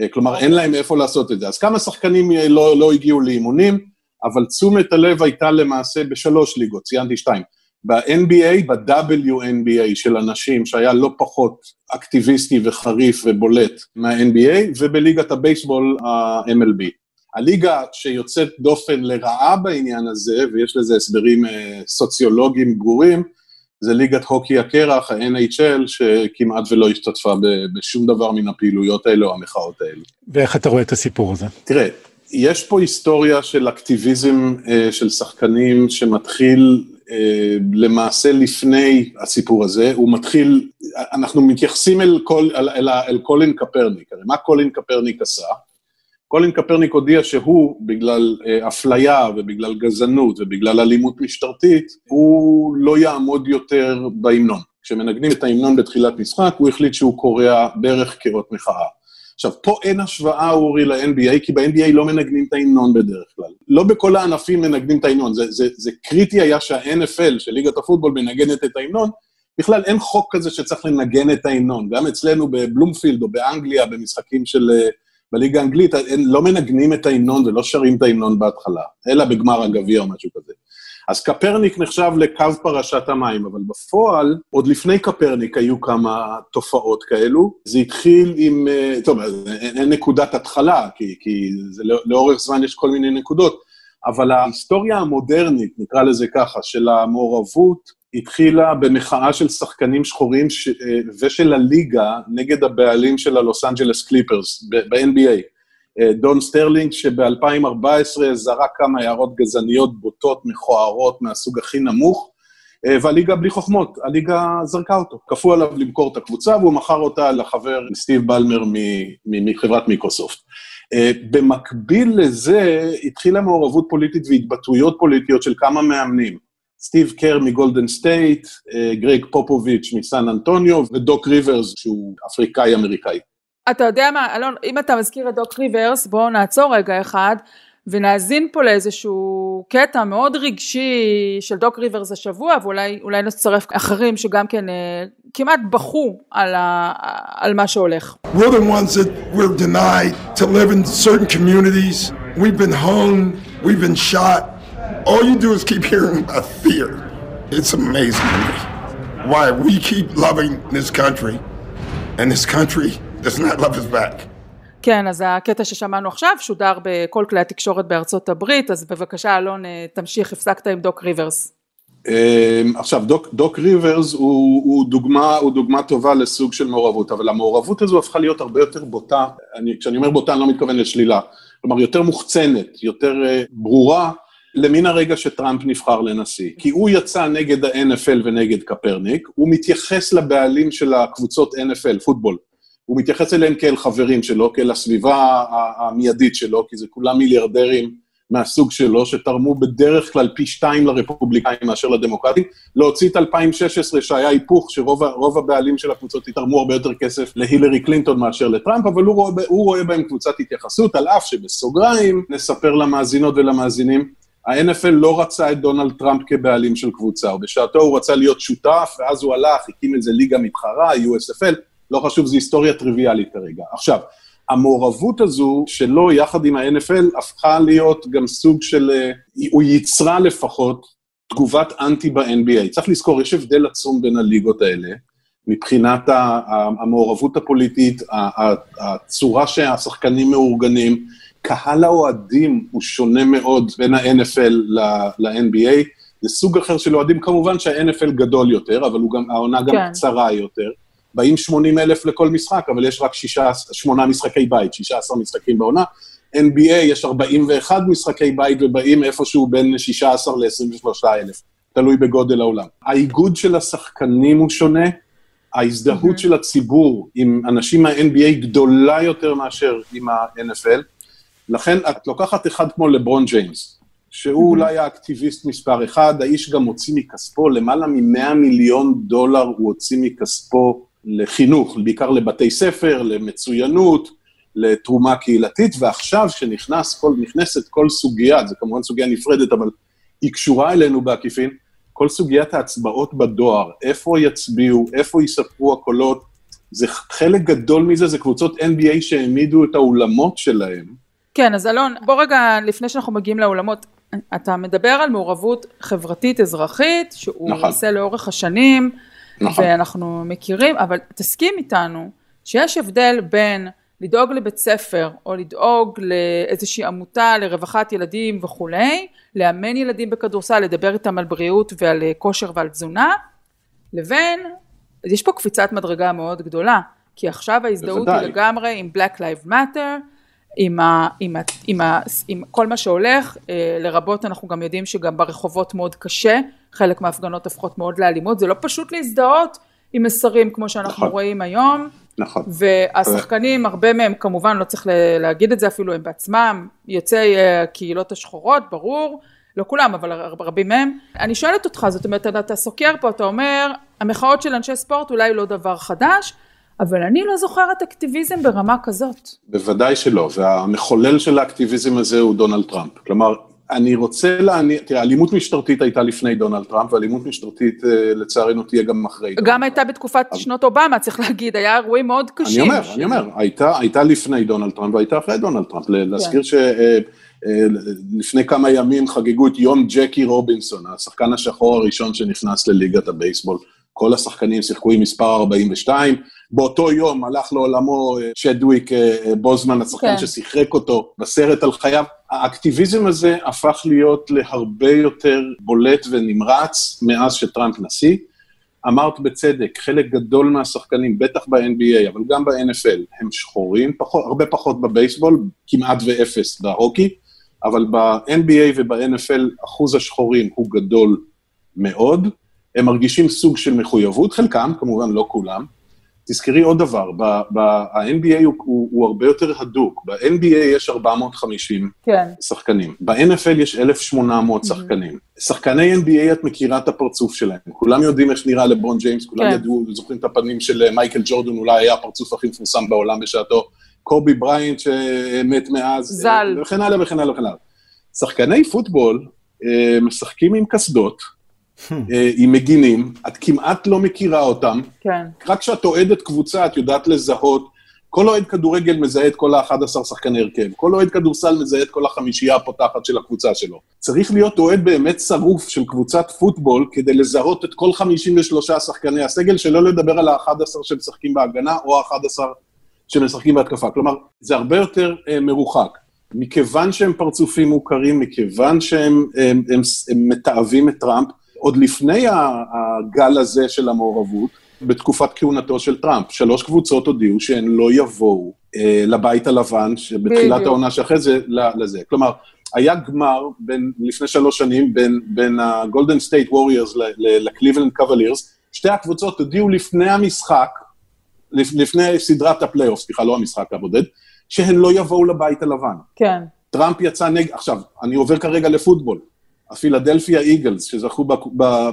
אה, כלומר, אין להם איפה לעשות את זה. אז כמה שחקנים אה, לא, לא הגיעו לאימונים, אבל תשומת הלב הייתה למעשה בשלוש ליגות, ציינתי שתיים. ב-NBA, ב-WNBA של אנשים, שהיה לא פחות אקטיביסטי וחריף ובולט מה-NBA, ובליגת הבייסבול ה-MLB. הליגה שיוצאת דופן לרעה בעניין הזה, ויש לזה הסברים אה, סוציולוגיים ברורים, זה ליגת הוקי הקרח, ה-NHL, שכמעט ולא השתתפה בשום דבר מן הפעילויות האלה או המחאות האלה. ואיך אתה רואה את הסיפור הזה? תראה, יש פה היסטוריה של אקטיביזם אה, של שחקנים שמתחיל אה, למעשה לפני הסיפור הזה, הוא מתחיל, אנחנו מתייחסים אל, קול, אל, אל, אל קולין קפרניק, הרי מה קולין קפרניק עשה? קולין קפרניק הודיע שהוא, בגלל אה, אפליה ובגלל גזענות ובגלל אלימות משטרתית, הוא לא יעמוד יותר בהמנון. כשמנגנים את ההמנון בתחילת משחק, הוא החליט שהוא כורע ברך כאות מחאה. עכשיו, פה אין השוואה, אורי, ל-NBA, כי ב-NBA לא מנגנים את ההמנון בדרך כלל. לא בכל הענפים מנגנים את ההמנון, זה, זה, זה קריטי היה שה-NFL, של ליגת הפוטבול, מנגנת את ההמנון, בכלל אין חוק כזה שצריך לנגן את ההמנון. גם אצלנו בבלומפילד או באנגליה, במשחקים של... בליגה האנגלית לא מנגנים את ההמנון ולא שרים את ההמנון בהתחלה, אלא בגמר הגביע או משהו כזה. אז קפרניק נחשב לקו פרשת המים, אבל בפועל, עוד לפני קפרניק היו כמה תופעות כאלו. זה התחיל עם, אה, טוב, אין, נקודת התחלה, כי, כי זה, לא, לאורך זמן יש כל מיני נקודות, אבל ההיסטוריה המודרנית, נקרא לזה ככה, של המעורבות, התחילה במחאה של שחקנים שחורים ש... אה, ושל הליגה נגד הבעלים של הלוס אנג'לס קליפרס ב-NBA. אה, דון סטרלינג, שב-2014 זרק כמה הערות גזעניות בוטות, מכוערות, מהסוג הכי נמוך, אה, והליגה בלי חוכמות, הליגה זרקה אותו. כפו עליו למכור את הקבוצה, והוא מכר אותה לחבר סטיב בלמר מחברת מיקרוסופט. במקביל לזה, התחילה מעורבות פוליטית והתבטאויות פוליטיות של כמה מאמנים. סטיב קר מגולדן סטייט, גרייג פופוביץ' מסן אנטוניו, ודוק ריברס, שהוא אפריקאי-אמריקאי. אתה יודע מה, אלון, אם אתה מזכיר את דוק ריברס, בואו נעצור רגע אחד ונאזין פה לאיזשהו קטע מאוד רגשי של דוק ריברס השבוע, ואולי נצרף אחרים שגם כן אה, כמעט בכו על, ה, על מה שהולך. We're the ones that were denied to live in certain communities. We've been hung, we've been shot. All you do is keep hearing about fear. It's amazing to me why we keep loving this country and this country does not love us back. כן, אז הקטע ששמענו עכשיו שודר בכל כלי התקשורת בארצות הברית, אז בבקשה אלון אה, תמשיך, הפסקת עם דוק ריברס. אמ, עכשיו, דוק, דוק ריברס הוא, הוא, דוגמה, הוא דוגמה טובה לסוג של מעורבות, אבל המעורבות הזו הפכה להיות הרבה יותר בוטה, אני, כשאני אומר בוטה אני לא מתכוון לשלילה, כלומר יותר מוחצנת, יותר uh, ברורה, למן הרגע שטראמפ נבחר לנשיא. כי הוא יצא נגד ה-NFL ונגד קפרניק, הוא מתייחס לבעלים של הקבוצות NFL, פוטבול, הוא מתייחס אליהם כאל חברים שלו, כאל הסביבה המיידית שלו, כי זה כולם מיליארדרים מהסוג שלו, שתרמו בדרך כלל פי שתיים לרפובליקאים מאשר לדמוקרטים. להוציא את 2016, שהיה היפוך, שרוב הבעלים של הקבוצות תרמו הרבה יותר כסף להילרי קלינטון מאשר לטראמפ, אבל הוא רואה, הוא רואה בהם קבוצת התייחסות, על אף שבסוגריים, נספר למאזינות ולמאזינים, ה-NFL לא רצה את דונלד טראמפ כבעלים של קבוצה, ובשעתו הוא רצה להיות שותף, ואז הוא הלך, הקים איזה ליגה מתחרה, USFL, לא חשוב, זו היסטוריה טריוויאלית כרגע. עכשיו, המעורבות הזו שלו יחד עם ה-NFL הפכה להיות גם סוג של, אה, הוא ייצרה לפחות תגובת אנטי ב-NBA. צריך לזכור, יש הבדל עצום בין הליגות האלה, מבחינת המעורבות הפוליטית, הצורה שהשחקנים מאורגנים, קהל האוהדים הוא שונה מאוד בין ה-NFL ל-NBA. זה סוג אחר של אוהדים, כמובן שה-NFL גדול יותר, אבל גם, העונה גם כן. קצרה יותר. באים 80 אלף לכל משחק, אבל יש רק שישה, שמונה משחקי בית, 16 משחקים בעונה. NBA יש 41 משחקי בית ובאים איפשהו בין 16 ל-23 אלף, תלוי בגודל העולם. האיגוד של השחקנים הוא שונה, ההזדהות mm-hmm. של הציבור עם אנשים מה-NBA גדולה יותר מאשר עם ה-NFL, לכן את לוקחת אחד כמו לברון ג'יימס, שהוא mm-hmm. אולי האקטיביסט מספר אחד, האיש גם הוציא מכספו, למעלה מ-100 מיליון דולר הוא הוציא מכספו לחינוך, בעיקר לבתי ספר, למצוינות, לתרומה קהילתית, ועכשיו שנכנס כל, כל סוגיה, זו כמובן סוגיה נפרדת, אבל היא קשורה אלינו בעקיפין, כל סוגיית ההצבעות בדואר, איפה יצביעו, איפה יספרו הקולות, זה חלק גדול מזה, זה קבוצות NBA שהעמידו את האולמות שלהם. כן, אז אלון, בוא רגע, לפני שאנחנו מגיעים לאולמות, אתה מדבר על מעורבות חברתית אזרחית, שהוא נכון. עושה לאורך השנים, נכון. ואנחנו מכירים, אבל תסכים איתנו שיש הבדל בין לדאוג לבית ספר או לדאוג לאיזושהי עמותה לרווחת ילדים וכולי, לאמן ילדים בכדורסל, לדבר איתם על בריאות ועל כושר ועל תזונה, לבין, יש פה קפיצת מדרגה מאוד גדולה, כי עכשיו ההזדהות היא לגמרי עם Black Lives Matter, עם, ה, עם, ה, עם, ה, עם כל מה שהולך, אה, לרבות אנחנו גם יודעים שגם ברחובות מאוד קשה, חלק מההפגנות הופכות מאוד לאלימות, זה לא פשוט להזדהות עם מסרים כמו שאנחנו נכון. רואים היום. נכון. והשחקנים, הרבה מהם כמובן, לא צריך להגיד את זה אפילו, הם בעצמם יוצאי אה, הקהילות השחורות, ברור, לא כולם, אבל רבים מהם. אני שואלת אותך, זאת אומרת, אתה סוקר פה, אתה אומר, המחאות של אנשי ספורט אולי לא דבר חדש, אבל אני לא זוכרת אקטיביזם ברמה כזאת. בוודאי שלא, והמחולל של האקטיביזם הזה הוא דונלד טראמפ. כלומר, אני רוצה להניח, תראה, אלימות משטרתית הייתה לפני דונלד טראמפ, ואלימות משטרתית אה, לצערנו תהיה גם אחרי דונלד גם הייתה בתקופת שנות אובמה, צריך להגיד, היה אירועים מאוד קשים. אני אומר, אני אומר, הייתה, הייתה לפני דונלד טראמפ והייתה אחרי דונלד טראמפ. כן. להזכיר שלפני כמה ימים חגגו את יום ג'קי רובינסון, השחקן השחור הראשון שנכנס לליגת הבייסבול. כל השחקנים שיחקו עם מספר 42. באותו יום הלך לעולמו צ'דוויק בוזמן, השחקן כן. ששיחק אותו בסרט על חייו. האקטיביזם הזה הפך להיות להרבה יותר בולט ונמרץ מאז שטראמפ נשיא. אמרת בצדק, חלק גדול מהשחקנים, בטח ב-NBA, אבל גם ב-NFL, הם שחורים, פחות, הרבה פחות בבייסבול, כמעט ואפס בהוקי, אבל ב-NBA וב-NFL אחוז השחורים הוא גדול מאוד. הם מרגישים סוג של מחויבות, חלקם, כמובן לא כולם. תזכרי עוד דבר, ב-NBA הוא, הוא, הוא הרבה יותר הדוק, ב-NBA יש 450 כן. שחקנים, ב-NFL יש 1,800 mm-hmm. שחקנים. שחקני NBA, את מכירה את הפרצוף שלהם, כולם יודעים איך נראה לברון ג'יימס, כולם כן. ידעו, זוכרים את הפנים של אה, מייקל ג'ורדון, אולי היה הפרצוף הכי מפורסם בעולם בשעתו, קובי בריינט שמת מאז, ז"ל, וכן הלאה וכן הלאה וכן הלאה. שחקני פוטבול אה, משחקים עם קסדות, עם מגינים, את כמעט לא מכירה אותם. כן. רק כשאת אוהדת קבוצה, את יודעת לזהות. כל אוהד כדורגל מזהה את כל ה-11 שחקני הרכב, כל אוהד כדורסל מזהה את כל החמישייה הפותחת של הקבוצה שלו. צריך להיות אוהד באמת שרוף של קבוצת פוטבול כדי לזהות את כל 53 שחקני הסגל, שלא לדבר על ה-11 שמשחקים בהגנה או ה-11 שמשחקים בהתקפה. כלומר, זה הרבה יותר אה, מרוחק. מכיוון שהם פרצופים מוכרים, מכיוון שהם הם, הם, הם מתעבים את טראמפ, עוד לפני הגל הזה של המעורבות, בתקופת כהונתו של טראמפ, שלוש קבוצות הודיעו שהן לא יבואו אה, לבית הלבן, שבתחילת העונה שאחרי זה, לזה. כלומר, היה גמר בין, לפני שלוש שנים בין, בין הגולדן סטייט ווריורס לקליבלנד קוולירס, שתי הקבוצות הודיעו לפני המשחק, לפני סדרת הפלייאוף, סליחה, לא המשחק הבודד, שהן לא יבואו לבית הלבן. כן. טראמפ יצא נגד, עכשיו, אני עובר כרגע לפוטבול. הפילדלפיה איגלס, שזכו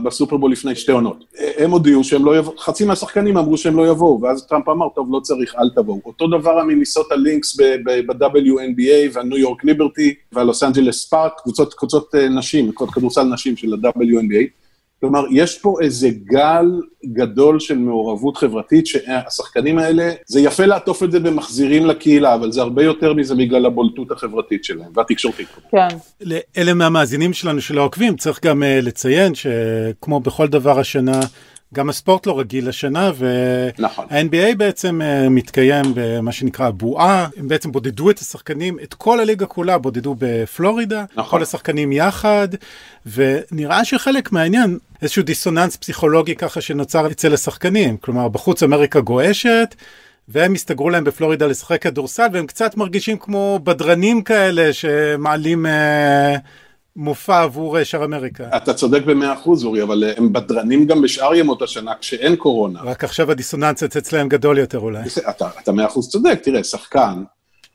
בסופרבול לפני שתי עונות, הם הודיעו שהם לא יבואו, חצי מהשחקנים אמרו שהם לא יבואו, ואז טראמפ אמר, טוב, לא צריך, אל תבואו. אותו דבר המיניסוטה לינקס ב-WNBA והניו יורק ליברטי והלוס אנג'לס ספארקס, קבוצות אה, נשים, קבוצות כדורסל נשים של ה-WNBA. כלומר, יש פה איזה גל גדול של מעורבות חברתית, שהשחקנים האלה, זה יפה לעטוף את זה במחזירים לקהילה, אבל זה הרבה יותר מזה בגלל הבולטות החברתית שלהם, והתקשורתית. כן. אלה מהמאזינים שלנו שלא עוקבים, צריך גם uh, לציין שכמו בכל דבר השנה, גם הספורט לא רגיל השנה, וה-NBA נכון. בעצם uh, מתקיים במה שנקרא בועה, הם בעצם בודדו את השחקנים, את כל הליגה כולה בודדו בפלורידה, נכון. כל השחקנים יחד, ונראה שחלק מהעניין, איזשהו דיסוננס פסיכולוגי ככה שנוצר אצל השחקנים, כלומר בחוץ אמריקה גועשת, והם הסתגרו להם בפלורידה לשחק כדורסל, והם קצת מרגישים כמו בדרנים כאלה שמעלים... Uh, מופע עבור אה, שאר אמריקה. אתה צודק במאה אחוז, אורי, אבל אה, הם בדרנים גם בשאר ימות השנה כשאין קורונה. רק עכשיו הדיסוננס אצלם גדול יותר אולי. אתה מאה אחוז צודק, תראה, שחקן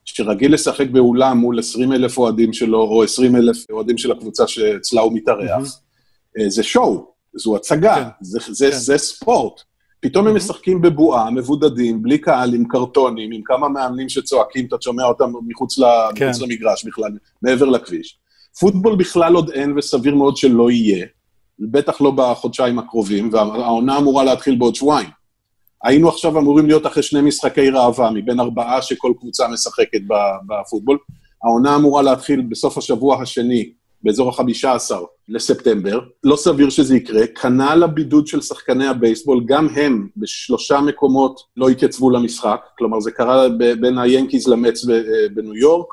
שרגיל לשחק באולם מול 20 אלף אוהדים שלו, או 20 אלף אוהדים של הקבוצה שאצלה הוא מתארח, אה, זה שואו, זו הצגה, כן. זה, זה, כן. זה ספורט. פתאום הם משחקים בבועה, מבודדים, בלי קהל, עם קרטונים, עם כמה מאמנים שצועקים, אתה שומע אותם מחוץ, כן. מחוץ למגרש בכלל, מעבר לכביש. פוטבול בכלל עוד אין, וסביר מאוד שלא יהיה, בטח לא בחודשיים הקרובים, והעונה אמורה להתחיל בעוד שבועיים. היינו עכשיו אמורים להיות אחרי שני משחקי ראווה, מבין ארבעה שכל קבוצה משחקת בפוטבול. העונה אמורה להתחיל בסוף השבוע השני, באזור החמישה עשר לספטמבר. לא סביר שזה יקרה. כנ"ל הבידוד של שחקני הבייסבול, גם הם בשלושה מקומות לא התייצבו למשחק. כלומר, זה קרה בין היאנקיז למץ בניו יורק,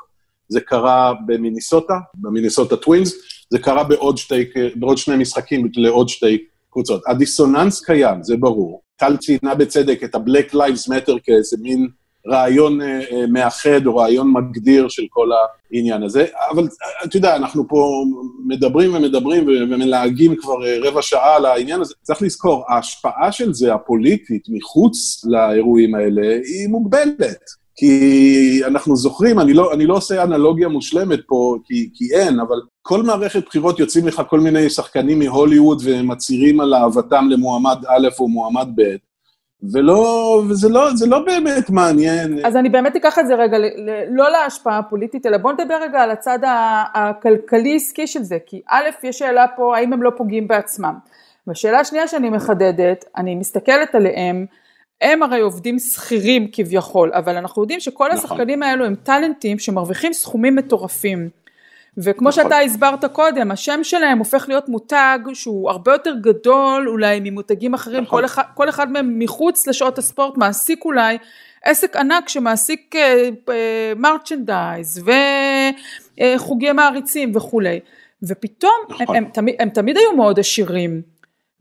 זה קרה במיניסוטה, במיניסוטה טווינס, זה קרה בעוד, שתי, בעוד שני משחקים לעוד שתי קבוצות. הדיסוננס קיים, זה ברור. טל ציינה בצדק את ה-Black Lives Matter כאיזה מין רעיון אה, אה, מאחד או רעיון מגדיר של כל העניין הזה, אבל אה, אתה יודע, אנחנו פה מדברים ומדברים ומלהגים כבר רבע שעה על העניין הזה. צריך לזכור, ההשפעה של זה, הפוליטית, מחוץ לאירועים האלה, היא מוגבלת. כי אנחנו זוכרים, אני לא, אני לא עושה אנלוגיה מושלמת פה, כי, כי אין, אבל כל מערכת בחירות יוצאים לך כל מיני שחקנים מהוליווד ומצהירים על אהבתם למועמד א' או מועמד ב', ולא, וזה לא, זה לא באמת מעניין. אז אני באמת אקח את זה רגע, לא להשפעה הפוליטית, אלא בוא נדבר רגע על הצד הכלכלי-עסקי של זה, כי א', יש שאלה פה, האם הם לא פוגעים בעצמם. והשאלה השנייה שאני מחדדת, אני מסתכלת עליהם, הם הרי עובדים שכירים כביכול, אבל אנחנו יודעים שכל נכון. השחקנים האלו הם טאלנטים שמרוויחים סכומים מטורפים. וכמו נכון. שאתה הסברת קודם, השם שלהם הופך להיות מותג שהוא הרבה יותר גדול אולי ממותגים אחרים, נכון. כל, אחד, כל אחד מהם מחוץ לשעות הספורט מעסיק אולי עסק ענק שמעסיק מרצ'נדייז וחוגי אה, מעריצים וכולי. ופתאום נכון. הם, הם, הם, תמיד, הם תמיד היו מאוד עשירים.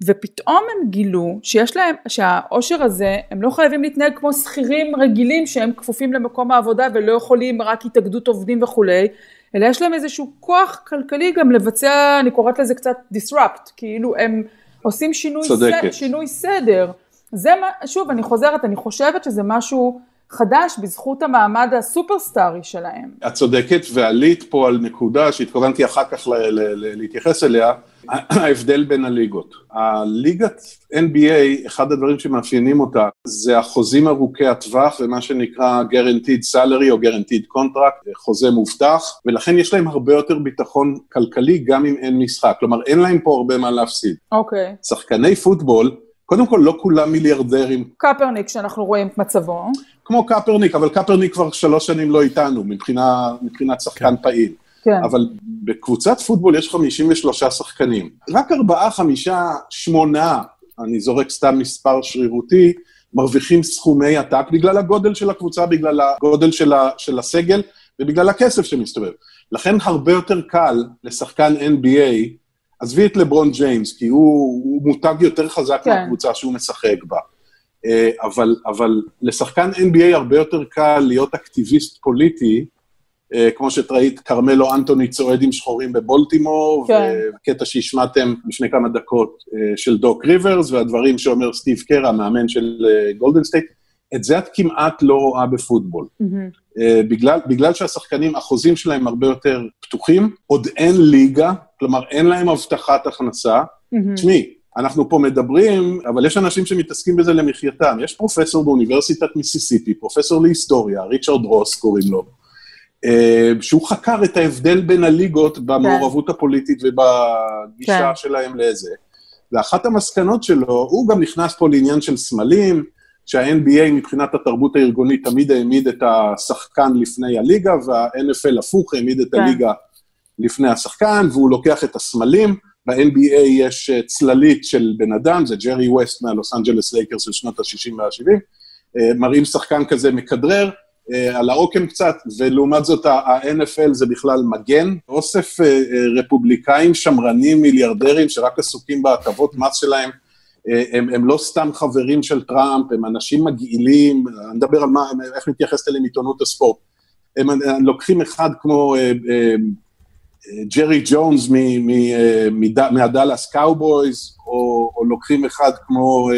ופתאום הם גילו שיש להם, שהאושר הזה, הם לא חייבים להתנהג כמו שכירים רגילים שהם כפופים למקום העבודה ולא יכולים רק התאגדות עובדים וכולי, אלא יש להם איזשהו כוח כלכלי גם לבצע, אני קוראת לזה קצת disrupt, כאילו הם עושים שינוי, ס, שינוי סדר. זה מה, שוב, אני חוזרת, אני חושבת שזה משהו חדש בזכות המעמד הסופרסטארי שלהם. את צודקת, ועלית פה על נקודה שהתכוונתי אחר כך ל- ל- ל- להתייחס אליה, ההבדל בין הליגות. הליגת NBA, אחד הדברים שמאפיינים אותה זה החוזים ארוכי הטווח ומה שנקרא guaranteed salary או guaranteed contract, חוזה מובטח, ולכן יש להם הרבה יותר ביטחון כלכלי גם אם אין משחק, כלומר אין להם פה הרבה מה להפסיד. אוקיי. Okay. שחקני פוטבול, קודם כל לא כולם מיליארדרים. קפרניק שאנחנו רואים את מצבו. כמו קפרניק, אבל קפרניק כבר שלוש שנים לא איתנו מבחינה, מבחינת שחקן כן. פעיל. כן. אבל בקבוצת פוטבול יש 53 שחקנים. רק ארבעה, חמישה, שמונה, אני זורק סתם מספר שרירותי, מרוויחים סכומי עתק בגלל הגודל של הקבוצה, בגלל הגודל של, ה, של הסגל ובגלל הכסף שמסתובב. לכן הרבה יותר קל לשחקן NBA, עזבי את לברון ג'יימס, כי הוא, הוא מותג יותר חזק כן. מהקבוצה שהוא משחק בה. אה, אבל, אבל לשחקן NBA הרבה יותר קל להיות אקטיביסט פוליטי, כמו שאת ראית, כרמלו אנטוני צועד עם שחורים בבולטימור, כן. וקטע שהשמעתם לפני כמה דקות אה, של דוק ריברס, והדברים שאומר סטיב קר, המאמן של גולדן סטייט, את זה את כמעט לא רואה בפוטבול. Mm-hmm. בגלל, בגלל שהשחקנים, החוזים שלהם הרבה יותר פתוחים, עוד אין ליגה, כלומר אין להם הבטחת הכנסה. תשמעי, mm-hmm. אנחנו פה מדברים, אבל יש אנשים שמתעסקים בזה למחייתם. יש פרופסור באוניברסיטת מיסיסיפי, פרופסור להיסטוריה, ריצ'רד רוס קוראים לו, אה, שהוא חקר את ההבדל בין הליגות במעורבות כן. הפוליטית ובגישה כן. שלהם לזה. ואחת המסקנות שלו, הוא גם נכנס פה לעניין של סמלים, שה-NBA מבחינת התרבות הארגונית תמיד העמיד את השחקן לפני הליגה, וה-NFL הפוך העמיד את כן. הליגה לפני השחקן, והוא לוקח את הסמלים. ב-NBA יש אה, צללית של בן אדם, זה ג'רי ווסט מהלוס אנג'לס לייקרס של שנות ה-60 וה-70, אה, מראים שחקן כזה מכדרר, אה, על העוקם קצת, ולעומת זאת ה-NFL זה בכלל מגן, אוסף רפובליקאים שמרנים מיליארדרים שרק עסוקים בהטבות מס שלהם, הם, הם לא סתם חברים של טראמפ, הם אנשים מגעילים, אני מדבר על מה, איך מתייחסת אליהם עיתונות הספורט. הם לוקחים אחד כמו ג'רי ג'ונס מהדאלאס קאובויז, או, או לוקחים אחד כמו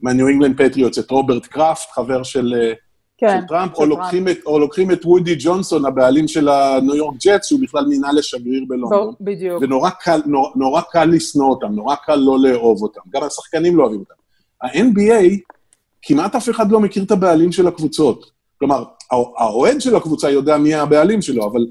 מהניו אינגלנד פטריוטס, את רוברט קראפט, חבר של, אה, כן, של טראמפ, או לוקחים, את, או לוקחים את וודי ג'ונסון, הבעלים של הניו יורק ג'טס, שהוא בכלל מינה לשגריר בלונדון. בדיוק. ונורא קל, נורא, נורא קל לשנוא אותם, נורא קל לא לאהוב אותם. גם השחקנים לא אוהבים אותם. ה-NBA, כמעט אף אחד לא מכיר את הבעלים של הקבוצות. כלומר, האוהד של הקבוצה יודע מי הבעלים שלו, אבל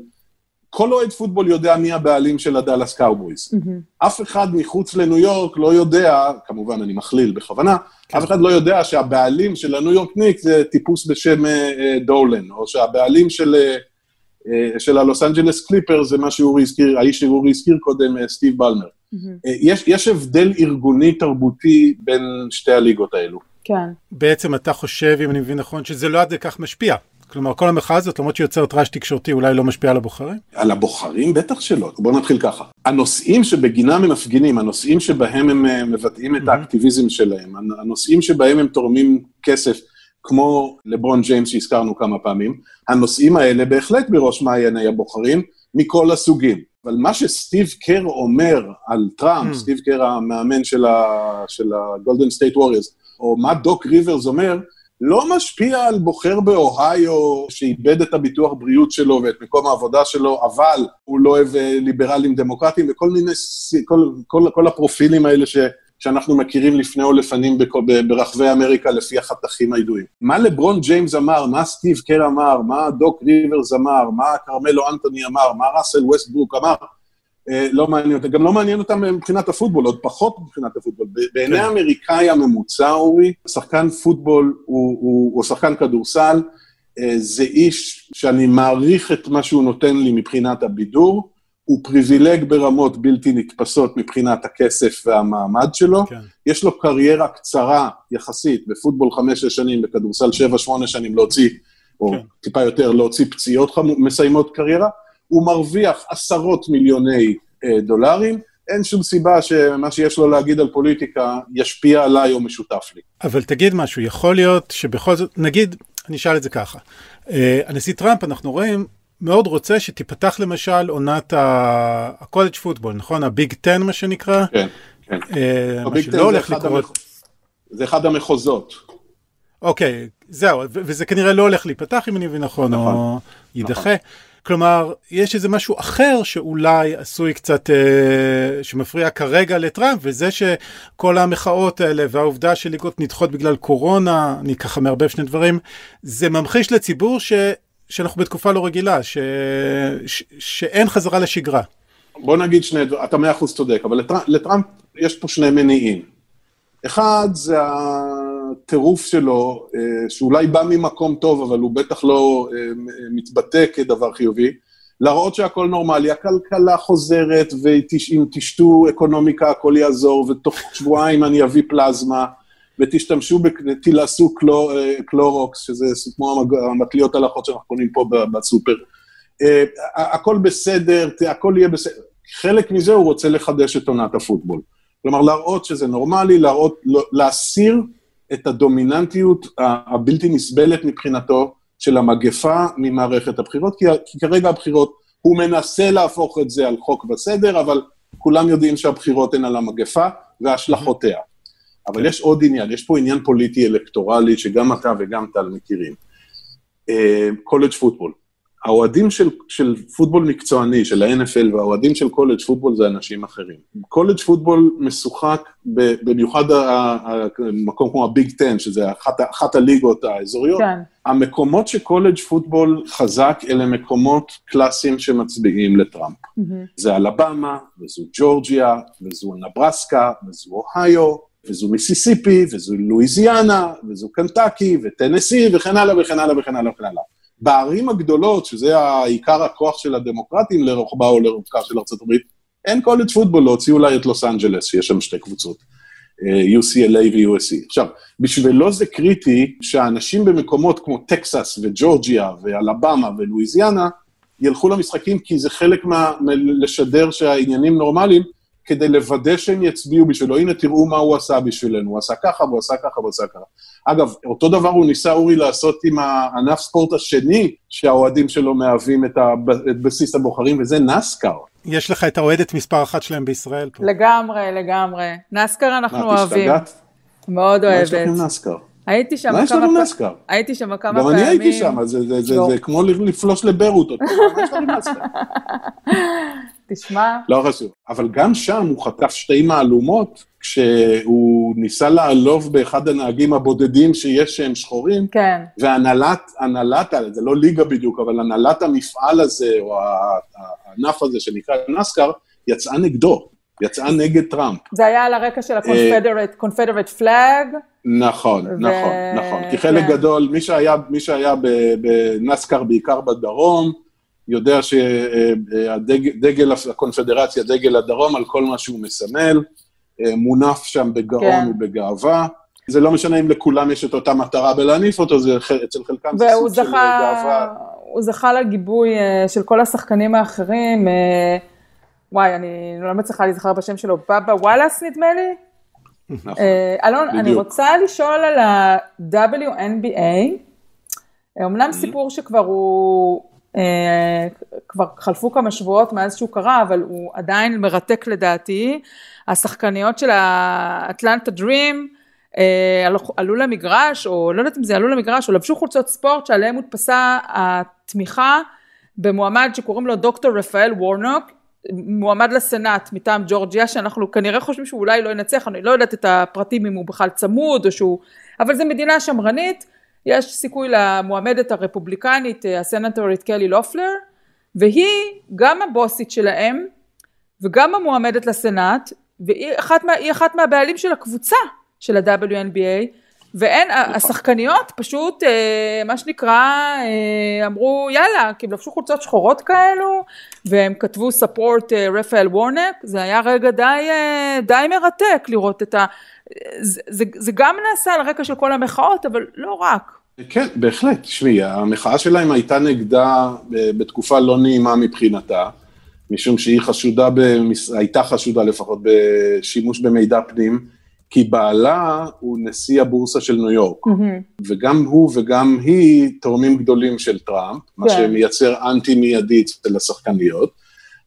כל אוהד פוטבול יודע מי הבעלים של הדאלאס קאובויז. Mm-hmm. אף אחד מחוץ לניו יורק לא יודע, כמובן אני מכליל בכוונה, כן. אף אחד לא יודע שהבעלים של הניו יורק ניקס זה טיפוס בשם אה, אה, דולן, או שהבעלים של, אה, של הלוס אנג'לס קליפרס זה מה שאורי הזכיר, האיש שאורי הזכיר קודם, אה, סטיב בלמר. Mm-hmm. אה, יש, יש הבדל ארגוני תרבותי בין שתי הליגות האלו. כן. בעצם אתה חושב, אם אני מבין נכון, שזה לא עד כך משפיע. כלומר, כל המחאה הזאת, למרות שהיא יוצרת רעש תקשורתי, אולי לא משפיעה על הבוחרים? על הבוחרים? בטח שלא. בואו נתחיל ככה. הנושאים שבגינם הם מפגינים, הנושאים שבהם הם אה, מבטאים את האקטיביזם שלהם, הנושאים שבהם הם תורמים כסף, כמו לברון ג'יימס שהזכרנו כמה פעמים, הנושאים האלה בהחלט בראש מעייני הבוחרים, מכל הסוגים. אבל מה שסטיב קר אומר על טראמפ. סטיב קר המאמן של ה-Golden State Warriors, או מה דוק ריברס אומר, לא משפיע על בוחר באוהיו שאיבד את הביטוח בריאות שלו ואת מקום העבודה שלו, אבל הוא לא אוהב אה, ליברלים דמוקרטיים וכל מיני, כל, כל, כל הפרופילים האלה ש, שאנחנו מכירים לפני או לפנים ברחבי אמריקה לפי החתכים הידועים. מה לברון ג'יימס אמר, מה סטיב קר אמר, מה דוק ריברס אמר, מה כרמלו אנטוני אמר, מה ראסל ווסטברוק אמר, אה, לא מעניין אותם, גם לא מעניין אותם מבחינת הפוטבול, עוד פחות מבחינת הפוטבול. בעיני כן. האמריקאי הממוצע, אורי, שחקן פוטבול הוא, שחקן כדורסל, אה, זה איש שאני מעריך את מה שהוא נותן לי מבחינת הבידור, הוא פריבילג ברמות בלתי נתפסות מבחינת הכסף והמעמד שלו. כן. יש לו קריירה קצרה יחסית, בפוטבול חמש-שש שנים, בכדורסל שבע-שמונה שנים להוציא, או כן. טיפה יותר להוציא פציעות חמו, מסיימות קריירה. הוא מרוויח עשרות מיליוני אה, דולרים. אין שום סיבה שמה שיש לו להגיד על פוליטיקה ישפיע עליי או משותף לי. אבל תגיד משהו, יכול להיות שבכל זאת, נגיד, אני אשאל את זה ככה, אה, הנשיא טראמפ, אנחנו רואים, מאוד רוצה שתיפתח למשל עונת הקולג' פוטבול, נכון? הביג 10 מה שנקרא? כן, כן. אה, מה שלא הולך לקרות. זה אחד המחוזות. אוקיי, זהו, וזה כנראה לא הולך להיפתח אם אני מבין נכון, נכון או יידחה. נכון. כלומר, יש איזה משהו אחר שאולי עשוי קצת, אה, שמפריע כרגע לטראמפ, וזה שכל המחאות האלה והעובדה שליגות נדחות בגלל קורונה, אני ככה מערבב שני דברים, זה ממחיש לציבור ש, שאנחנו בתקופה לא רגילה, ש, ש, שאין חזרה לשגרה. בוא נגיד שני דברים, אתה מאה אחוז צודק, אבל לטראמפ, לטראמפ יש פה שני מניעים. אחד זה הטירוף שלו, אה, שאולי בא ממקום טוב, אבל הוא בטח לא אה, מתבטא כדבר חיובי, להראות שהכל נורמלי, הכלכלה חוזרת, ואם תשתו אקונומיקה הכל יעזור, ותוך שבועיים אני אביא פלזמה, ותשתמשו, תלעשו קלור, אה, קלורוקס, שזה כמו המטליות החוד שאנחנו קונים פה בסופר. הכל בסדר, הכל יהיה בסדר. חלק מזה הוא רוצה לחדש את עונת הפוטבול. כלומר, להראות שזה נורמלי, להראות, לא, להסיר את הדומיננטיות הבלתי נסבלת מבחינתו של המגפה ממערכת הבחירות, כי, כי כרגע הבחירות, הוא מנסה להפוך את זה על חוק וסדר, אבל כולם יודעים שהבחירות הן על המגפה והשלכותיה. אבל יש עוד עניין, יש פה עניין פוליטי אלקטורלי שגם אתה וגם טל מכירים. קולג' uh, פוטבול. האוהדים של, של פוטבול מקצועני, של ה-NFL, והאוהדים של קולג' פוטבול זה אנשים אחרים. קולג' פוטבול משוחק במיוחד במקום כמו הביג 10, שזה אחת, אחת הליגות האזוריות. כן. המקומות שקולג' פוטבול חזק, אלה מקומות קלאסיים שמצביעים לטראמפ. Mm-hmm. זה אלבמה, וזו ג'ורג'יה, וזו נברסקה, וזו אוהיו, וזו מיסיסיפי, וזו לואיזיאנה, וזו קנטקי, וטנסי, וכן הלאה וכן הלאה וכן הלאה וכן הלאה. בערים הגדולות, שזה העיקר הכוח של הדמוקרטים לרוחבה או לרוחבה של ארה"ב, אין קולג' פוטבול להוציא אולי את לוס אנג'לס, שיש שם שתי קבוצות, אה, UCLA ו-USC. עכשיו, בשבילו זה קריטי שהאנשים במקומות כמו טקסס וג'ורג'יה ואלבמה ולואיזיאנה ילכו למשחקים, כי זה חלק מה... לשדר שהעניינים נורמליים, כדי לוודא שהם יצביעו בשבילו. הנה, תראו מה הוא עשה בשבילנו. הוא עשה ככה, והוא עשה ככה, והוא עשה ככה. אגב, אותו דבר הוא ניסה, אורי, לעשות עם הענף ספורט השני שהאוהדים שלו מהווים את, ה... את בסיס הבוחרים, וזה נסקר. יש לך את האוהדת מספר אחת שלהם בישראל פה. לגמרי, לגמרי. נסקר אנחנו מה, אוהבים. מה, תשתגעת? מאוד אוהבת. מה יש לכם נסקר? הייתי שם כמה פעמים. מה יש לנו נסקר? הייתי שם כמה פעמים. גם אני הייתי שם, זה, זה, זה, לא. זה כמו לפלוש לביירות. לנו נסקר? תשמע. לא חשוב. אבל גם שם הוא חטף שתי מהלומות, כשהוא ניסה לעלוב באחד הנהגים הבודדים שיש שהם שחורים. כן. והנהלת, הנהלת, זה לא ליגה בדיוק, אבל הנהלת המפעל הזה, או הענף הזה שנקרא נסקר, יצאה נגדו. יצאה נגד טראמפ. זה היה על הרקע של ה-confederate flag. נכון, נכון, נכון. כי חלק כן. גדול, מי שהיה, מי שהיה בנסקר, בעיקר בדרום, יודע שדגל הקונפדרציה, דגל הדרום, על כל מה שהוא מסמל, אה, מונף שם בגאון כן. ובגאווה. זה לא משנה אם לכולם יש את אותה מטרה בלהניף אותו, זה אצל חלקם זה סוג זכה, של גאווה. הוא זכה לגיבוי אה, של כל השחקנים האחרים. אה, וואי, אני לא מצליחה להיזכר בשם שלו, בבא וואלאס נדמה לי? נכון, אלון, בדיוק. אני רוצה לשאול על ה-WNBA, אמנם mm-hmm. סיפור שכבר הוא אה, כבר חלפו כמה שבועות מאז שהוא קרה, אבל הוא עדיין מרתק לדעתי. השחקניות של האטלנטה דרים אה, עלו למגרש, או לא יודעת אם זה עלו למגרש, או לבשו חולצות ספורט שעליהם הודפסה התמיכה במועמד שקוראים לו דוקטור רפאל וורנוק, מועמד לסנאט מטעם ג'ורג'יה, שאנחנו כנראה חושבים שהוא אולי לא ינצח, אני לא יודעת את הפרטים אם הוא בכלל צמוד או שהוא, אבל זו מדינה שמרנית, יש סיכוי למועמדת הרפובליקנית, הסנטורית קלי לופלר, והיא גם הבוסית שלהם, וגם המועמדת לסנאט, והיא אחת, מה, אחת מהבעלים של הקבוצה של ה-WNBA, ואין, השחקניות פשוט, אה, מה שנקרא, אה, אמרו יאללה, כי הם לבשו חולצות שחורות כאלו, והם כתבו support אה, רפאל וורנק, זה היה רגע די, די מרתק לראות את ה... זה, זה, זה גם נעשה על רקע של כל המחאות, אבל לא רק. כן, בהחלט. תשמעי, המחאה שלהם הייתה נגדה בתקופה לא נעימה מבחינתה, משום שהיא חשודה, במס... הייתה חשודה לפחות בשימוש במידע פנים. כי בעלה הוא נשיא הבורסה של ניו יורק, mm-hmm. וגם הוא וגם היא תורמים גדולים של טראמפ, כן. מה שמייצר אנטי מיידי אצל השחקניות,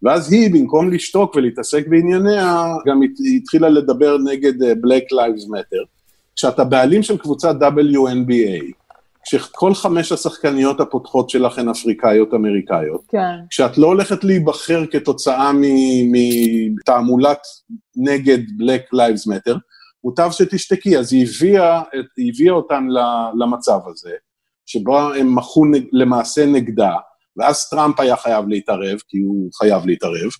ואז היא, במקום לשתוק ולהתעסק בענייניה, גם התחילה לדבר נגד אה, Black Lives Matter. כשאתה בעלים של קבוצת WNBA, כשכל חמש השחקניות הפותחות שלך הן אפריקאיות אמריקאיות, כן. כשאת לא הולכת להיבחר כתוצאה מתעמולת נגד Black Lives Matter, מוטב שתשתקי, אז היא הביאה, היא הביאה אותן למצב הזה, שבו הם מחו למעשה נגדה, ואז טראמפ היה חייב להתערב, כי הוא חייב להתערב,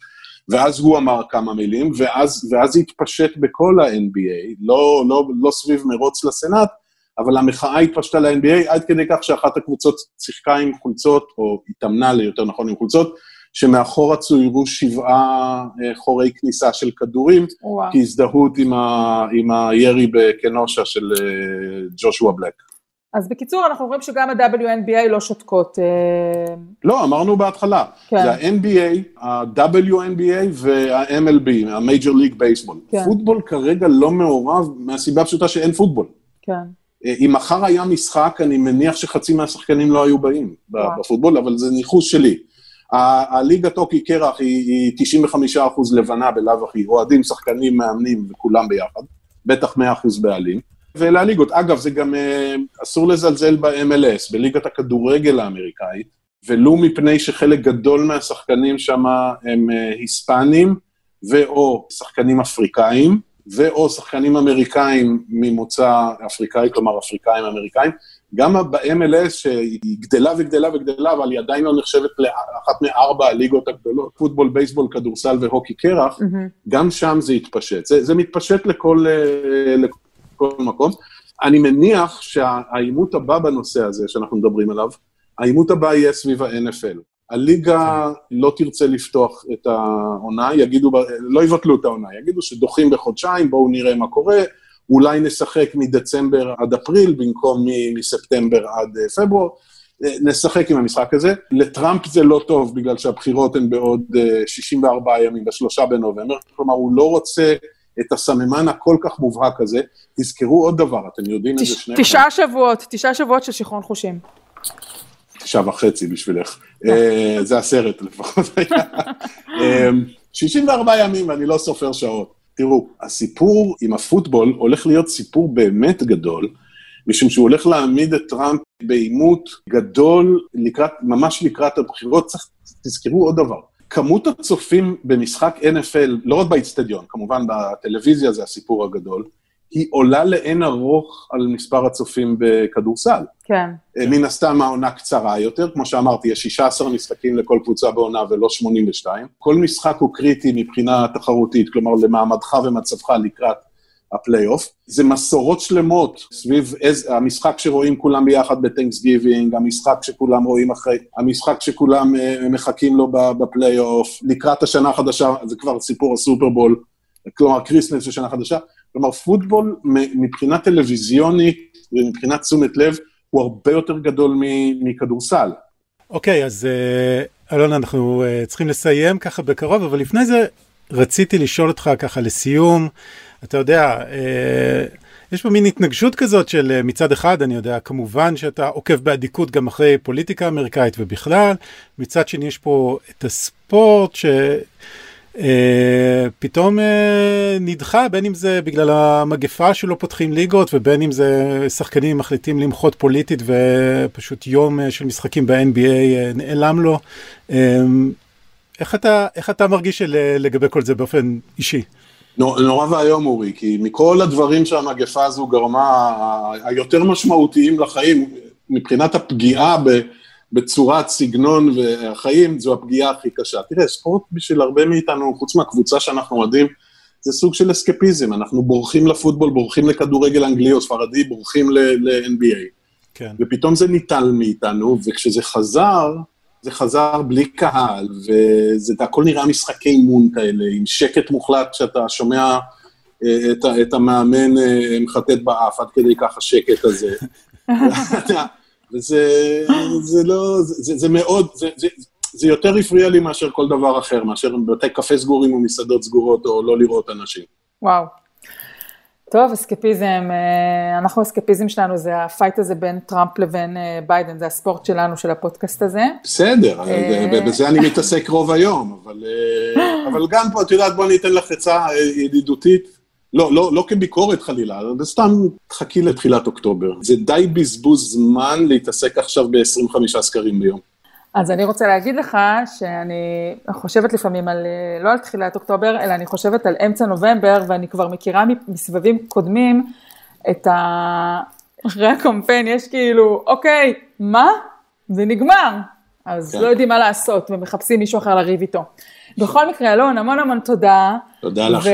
ואז הוא אמר כמה מילים, ואז, ואז התפשט בכל ה-NBA, לא, לא, לא סביב מרוץ לסנאט, אבל המחאה התפשטה ל-NBA עד כדי כך שאחת הקבוצות שיחקה עם חולצות, או התאמנה ליותר נכון עם חולצות, שמאחורה צוירו שבעה אה, חורי כניסה של כדורים, וואו. כהזדהות עם, ה, עם הירי בקנושה של אה, ג'ושוע בלק. אז בקיצור, אנחנו רואים שגם ה-WNBA לא שותקות. אה, לא, אמרנו בהתחלה. כן. זה ה-NBA, ה-WNBA וה-MLB, ה-Major League Baseball. כן. פוטבול כרגע לא מעורב מהסיבה הפשוטה שאין פוטבול. כן. אם מחר היה משחק, אני מניח שחצי מהשחקנים לא היו באים וואו. בפוטבול, אבל זה ניחוש שלי. הליגת אוקי קרח היא, היא 95 אחוז לבנה בלאו הכי, אוהדים, שחקנים, מאמנים וכולם ביחד, בטח 100 אחוז בעלים. ואלה הליגות. אגב, זה גם אה, אסור לזלזל ב-MLS, בליגת הכדורגל האמריקאית, ולו מפני שחלק גדול מהשחקנים שם הם אה, היספנים, ואו שחקנים אפריקאים, ואו שחקנים אמריקאים ממוצא אפריקאי, כלומר אפריקאים אמריקאים, גם ב-MLS, שהיא גדלה וגדלה וגדלה, אבל היא עדיין לא נחשבת לאחת מארבע הליגות הגדולות, פוטבול, בייסבול, כדורסל והוקי קרח, mm-hmm. גם שם זה התפשט. זה, זה מתפשט לכל, אה, לכל מקום. אני מניח שהעימות הבא בנושא הזה שאנחנו מדברים עליו, העימות הבא יהיה סביב ה-NFL. הליגה לא תרצה לפתוח את העונה, יגידו, לא יבטלו את העונה, יגידו שדוחים בחודשיים, בואו נראה מה קורה, אולי נשחק מדצמבר עד אפריל במקום מספטמבר עד אה, פברואר, אה, נשחק עם המשחק הזה. לטראמפ זה לא טוב, בגלל שהבחירות הן בעוד 64 אה, ימים, בשלושה בנובמבר, כלומר, הוא לא רוצה את הסממן הכל כך מובהק הזה. תזכרו עוד דבר, אתם יודעים איזה שני... תשעה שבועות, תשעה שבועות של שיכרון חושים. תשעה וחצי בשבילך. זה הסרט לפחות היה. 64 ימים, אני לא סופר שעות. תראו, הסיפור עם הפוטבול הולך להיות סיפור באמת גדול, משום שהוא הולך להעמיד את טראמפ בעימות גדול לקראת, ממש לקראת הבחירות. צריך, תזכרו עוד דבר, כמות הצופים במשחק NFL, לא רק באיצטדיון, כמובן בטלוויזיה זה הסיפור הגדול, היא עולה לאין ארוך על מספר הצופים בכדורסל. כן. אה, מן הסתם העונה קצרה יותר, כמו שאמרתי, יש 16 משחקים לכל קבוצה בעונה ולא 82. כל משחק הוא קריטי מבחינה תחרותית, כלומר למעמדך ומצבך לקראת הפלייאוף. זה מסורות שלמות סביב איז, המשחק שרואים כולם ביחד ב Thanksgiving, המשחק שכולם רואים אחרי, המשחק שכולם uh, מחכים לו בפלייאוף, לקראת השנה החדשה, זה כבר סיפור הסופרבול, כלומר Christmas של שנה חדשה. כלומר, פוטבול מבחינה טלוויזיונית ומבחינת תשומת לב, הוא הרבה יותר גדול מכדורסל. אוקיי, okay, אז uh, אלון, אנחנו uh, צריכים לסיים ככה בקרוב, אבל לפני זה רציתי לשאול אותך ככה לסיום, אתה יודע, uh, יש פה מין התנגשות כזאת של מצד אחד, אני יודע, כמובן שאתה עוקב באדיקות גם אחרי פוליטיקה אמריקאית ובכלל, מצד שני יש פה את הספורט ש... אה, פתאום אה, נדחה, בין אם זה בגלל המגפה שלא פותחים ליגות, ובין אם זה שחקנים מחליטים למחות פוליטית ופשוט יום אה, של משחקים ב-NBA נעלם לו. איך אתה, איך אתה מרגיש לגבי כל זה באופן אישי? נורא ואיום אורי, כי מכל הדברים שהמגפה הזו גרמה, היותר משמעותיים לחיים, מבחינת הפגיעה בצורת סגנון והחיים, זו הפגיעה הכי קשה. תראה, ספורט בשביל הרבה מאיתנו, חוץ מהקבוצה שאנחנו אוהדים, זה סוג של אסקפיזם, אנחנו בורחים לפוטבול, בורחים לכדורגל אנגלי או ספרדי, בורחים ל-NBA. כן. ופתאום זה ניטל מאיתנו, וכשזה חזר, זה חזר בלי קהל, וזה הכל נראה משחקי אימון כאלה, עם שקט מוחלט שאתה שומע אה, את, את המאמן אה, מחטט באף, עד כדי ככה שקט הזה. וזה זה לא, זה, זה מאוד, זה, זה, זה יותר הפריע לי מאשר כל דבר אחר, מאשר בתי קפה סגורים או מסעדות סגורות, או לא לראות אנשים. וואו. טוב, אסקפיזם, אה, אנחנו אסקפיזם שלנו זה ה fight הזה בין טראמפ לבין אה, ביידן, זה הספורט שלנו של הפודקאסט הזה. בסדר, אה, בזה אני מתעסק רוב היום, אבל, אבל גם פה, את יודעת, בוא אני אתן לך עצה ידידותית. לא, לא, לא כביקורת חלילה, זה סתם תחכי לתחילת אוקטובר. זה די בזבוז זמן להתעסק עכשיו ב-25 סקרים ביום. אז אני רוצה להגיד לך שאני חושבת לפעמים על, לא על תחילת אוקטובר, אלא אני חושבת על אמצע נובמבר, ואני כבר מכירה מסבבים קודמים את ה... אחרי הקמפיין יש כאילו, אוקיי, מה? זה נגמר. אז כן. לא יודעים מה לעשות, ומחפשים מישהו אחר לריב איתו. בכל מקרה, אלון, המון המון תודה. תודה לכם.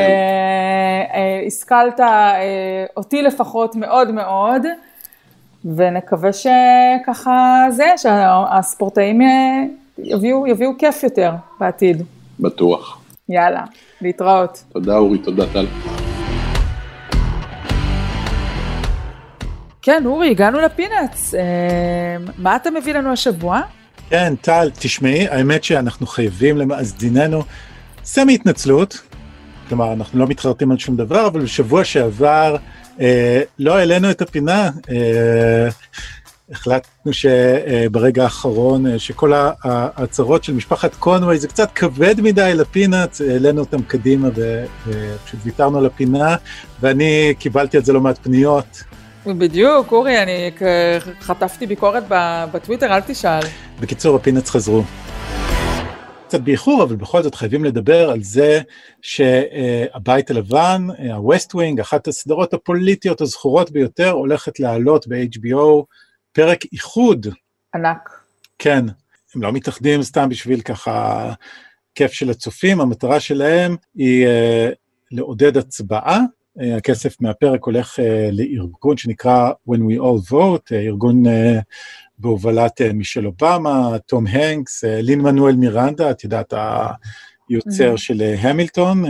והשכלת אה, אותי לפחות מאוד מאוד. ונקווה שככה זה, שהספורטאים אה, יביאו, יביאו כיף יותר בעתיד. בטוח. יאללה, להתראות. תודה אורי, תודה טל. כן, אורי, הגענו לפינאץ. אה, מה אתה מביא לנו השבוע? כן, טל, תשמעי, האמת שאנחנו חייבים למאזיננו סמי התנצלות. כלומר, אנחנו לא מתחרטים על שום דבר, אבל בשבוע שעבר אה, לא העלינו את הפינה, אה, החלטנו שברגע האחרון, אה, שכל ההצהרות של משפחת קונווי זה קצת כבד מדי לפינה, העלינו אותם קדימה ופשוט ויתרנו על הפינה, ואני קיבלתי על זה לא מעט פניות. בדיוק, אורי, אני חטפתי ביקורת בטוויטר, אל תשאל. בקיצור, הפינאץ חזרו. קצת באיחור, אבל בכל זאת חייבים לדבר על זה שהבית הלבן, ה-West Wing, אחת הסדרות הפוליטיות הזכורות ביותר, הולכת לעלות ב-HBO פרק איחוד. ענק. כן, הם לא מתאחדים סתם בשביל ככה כיף של הצופים, המטרה שלהם היא uh, לעודד הצבעה. Uh, הכסף מהפרק הולך uh, לארגון שנקרא When We All Vote, uh, ארגון בהובלת אה, מישל אובמה, תום הנקס, אה, לין מנואל מירנדה, את יודעת, היוצר mm-hmm. של אה, המילטון.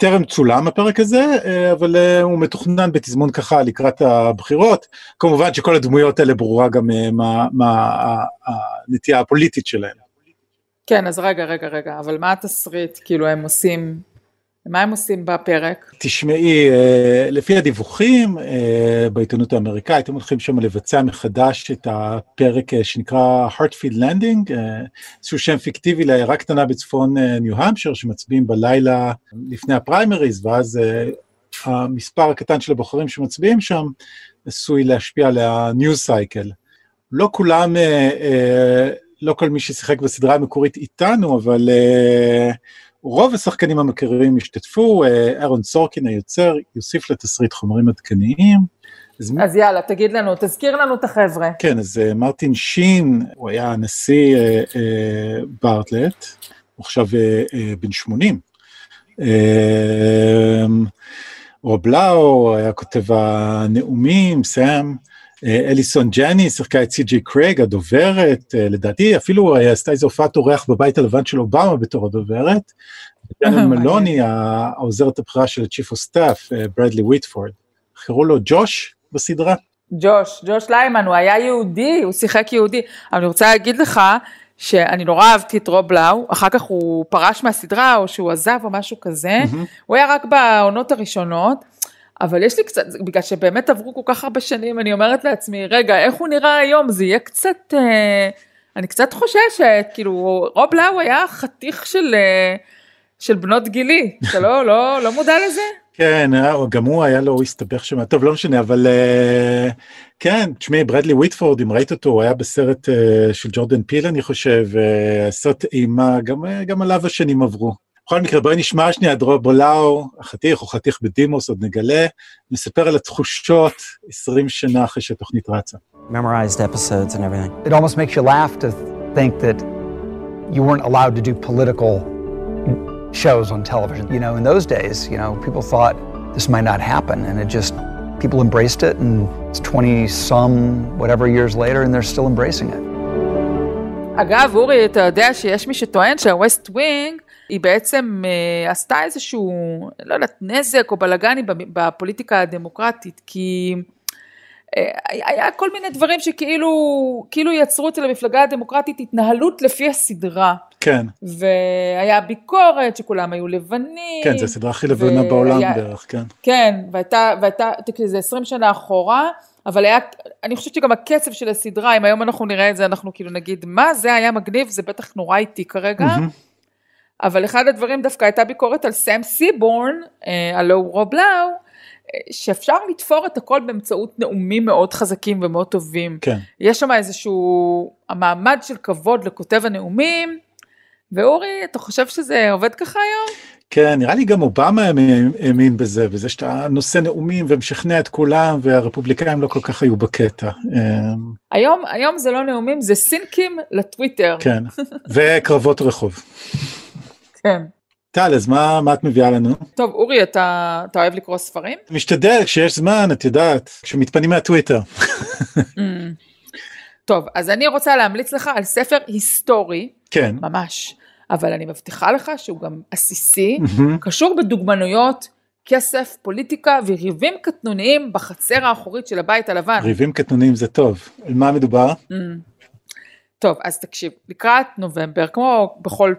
טרם צולם הפרק הזה, אבל הוא מתוכנן בתזמון ככה לקראת הבחירות. כמובן שכל הדמויות האלה ברורה גם מה, מה הנטייה הפוליטית שלהם. כן, אז רגע, רגע, רגע, אבל מה התסריט? כאילו הם עושים מה הם עושים בפרק? תשמעי, אה, לפי הדיווחים אה, בעיתונות האמריקאית, הם הולכים שם לבצע מחדש את הפרק אה, שנקרא Heartfield Landing, איזשהו שם פיקטיבי לעיירה קטנה בצפון ניו-המפשר, שמצביעים בלילה לפני הפריימריז, ואז המספר הקטן של הבוחרים שמצביעים שם עשוי להשפיע על ה-news cycle. לא כולם, לא כל מי ששיחק בסדרה המקורית איתנו, אבל... רוב השחקנים המכירים השתתפו, אה, אהרון סורקין היוצר יוסיף לתסריט חומרים עדכניים. אז, אז יאללה, תגיד לנו, תזכיר לנו את החבר'ה. כן, אז uh, מרטין שין, הוא היה נשיא uh, uh, בארטלט, הוא עכשיו uh, uh, בן 80. Uh, רוב לאו היה כותב הנאומים, סאם. אליסון ג'ני שיחקה את סי.ג'י קרייג, הדוברת, אה, לדעתי אפילו עשתה איזו הופעת אורח בבית הלבן של אובמה בתור הדוברת. דניאל מלוני, העוזרת הבכירה של chief of staff, ברדלי ויטפורד. קראו לו ג'וש בסדרה. ג'וש, ג'וש ליימן, הוא היה יהודי, הוא שיחק יהודי. אבל אני רוצה להגיד לך, שאני נורא אהבתי את רוב לאו, אחר כך הוא פרש מהסדרה או שהוא עזב או משהו כזה. הוא היה רק בעונות הראשונות, אבל יש לי קצת, בגלל שבאמת עברו כל כך הרבה שנים, אני אומרת לעצמי, רגע, איך הוא נראה היום? זה יהיה קצת, אה, אני קצת חוששת, כאילו, רוב לאו היה חתיך של, אה, של בנות גילי, אתה לא, לא, לא מודע לזה? כן, אה, גם הוא היה לו, הוא הסתבך שם, טוב, לא משנה, אבל uh, כן, תשמעי, ברדלי ויטפורד, אם ראית אותו, הוא היה בסרט uh, של ג'ורדן פיל, אני חושב, uh, סרט אימה, גם, uh, גם עליו השנים עברו. בכל מקרה, בואי נשמע שנייה את רוב בולאו, החתיך, או חתיך בדימוס, עוד נגלה, מספר על התחושות 20 שנה אחרי שהתוכנית רצה. Memorized episodes and everything. It almost makes you laugh to think that you weren't allowed to do political shows on television. You know, in those days, you know, people thought this might not happen, and it just, people embraced it, and it's 20 some whatever years later, and they're still embracing it. אגב, אורי, אתה יודע שיש מי שטוען שהווסט ווינג היא בעצם אה, עשתה איזשהו, לא יודעת, נזק או בלאגני בפוליטיקה הדמוקרטית, כי אה, היה כל מיני דברים שכאילו כאילו יצרו אצל המפלגה הדמוקרטית התנהלות לפי הסדרה. כן. והיה ביקורת שכולם היו לבנים. כן, זו הסדרה הכי לבנה והיה, בעולם בערך, כן. כן, והייתה, והייתה, זה 20 שנה אחורה. אבל היה, אני חושבת שגם הקצב של הסדרה, אם היום אנחנו נראה את זה, אנחנו כאילו נגיד, מה זה היה מגניב, זה בטח נורא איטי כרגע. Mm-hmm. אבל אחד הדברים דווקא הייתה ביקורת על סאם סיבורן, אה, הלו הוא רוב לאו, אה, שאפשר לתפור את הכל באמצעות נאומים מאוד חזקים ומאוד טובים. כן. יש שם איזשהו המעמד של כבוד לכותב הנאומים, ואורי, אתה חושב שזה עובד ככה היום? כן, נראה לי גם אובמה האמין בזה, בזה שאתה נושא נאומים ומשכנע את כולם, והרפובליקאים לא כל כך היו בקטע. היום, היום זה לא נאומים, זה סינקים לטוויטר. כן, וקרבות רחוב. כן. טל, אז מה, מה את מביאה לנו? טוב, אורי, אתה, אתה אוהב לקרוא ספרים? משתדל, כשיש זמן, את יודעת, כשמתפנים מהטוויטר. mm. טוב, אז אני רוצה להמליץ לך על ספר היסטורי. כן. ממש. אבל אני מבטיחה לך שהוא גם עסיסי, mm-hmm. קשור בדוגמנויות, כסף, פוליטיקה וריבים קטנוניים בחצר האחורית של הבית הלבן. ריבים קטנוניים זה טוב. על מה מדובר? Mm. טוב, אז תקשיב, לקראת נובמבר, כמו בכל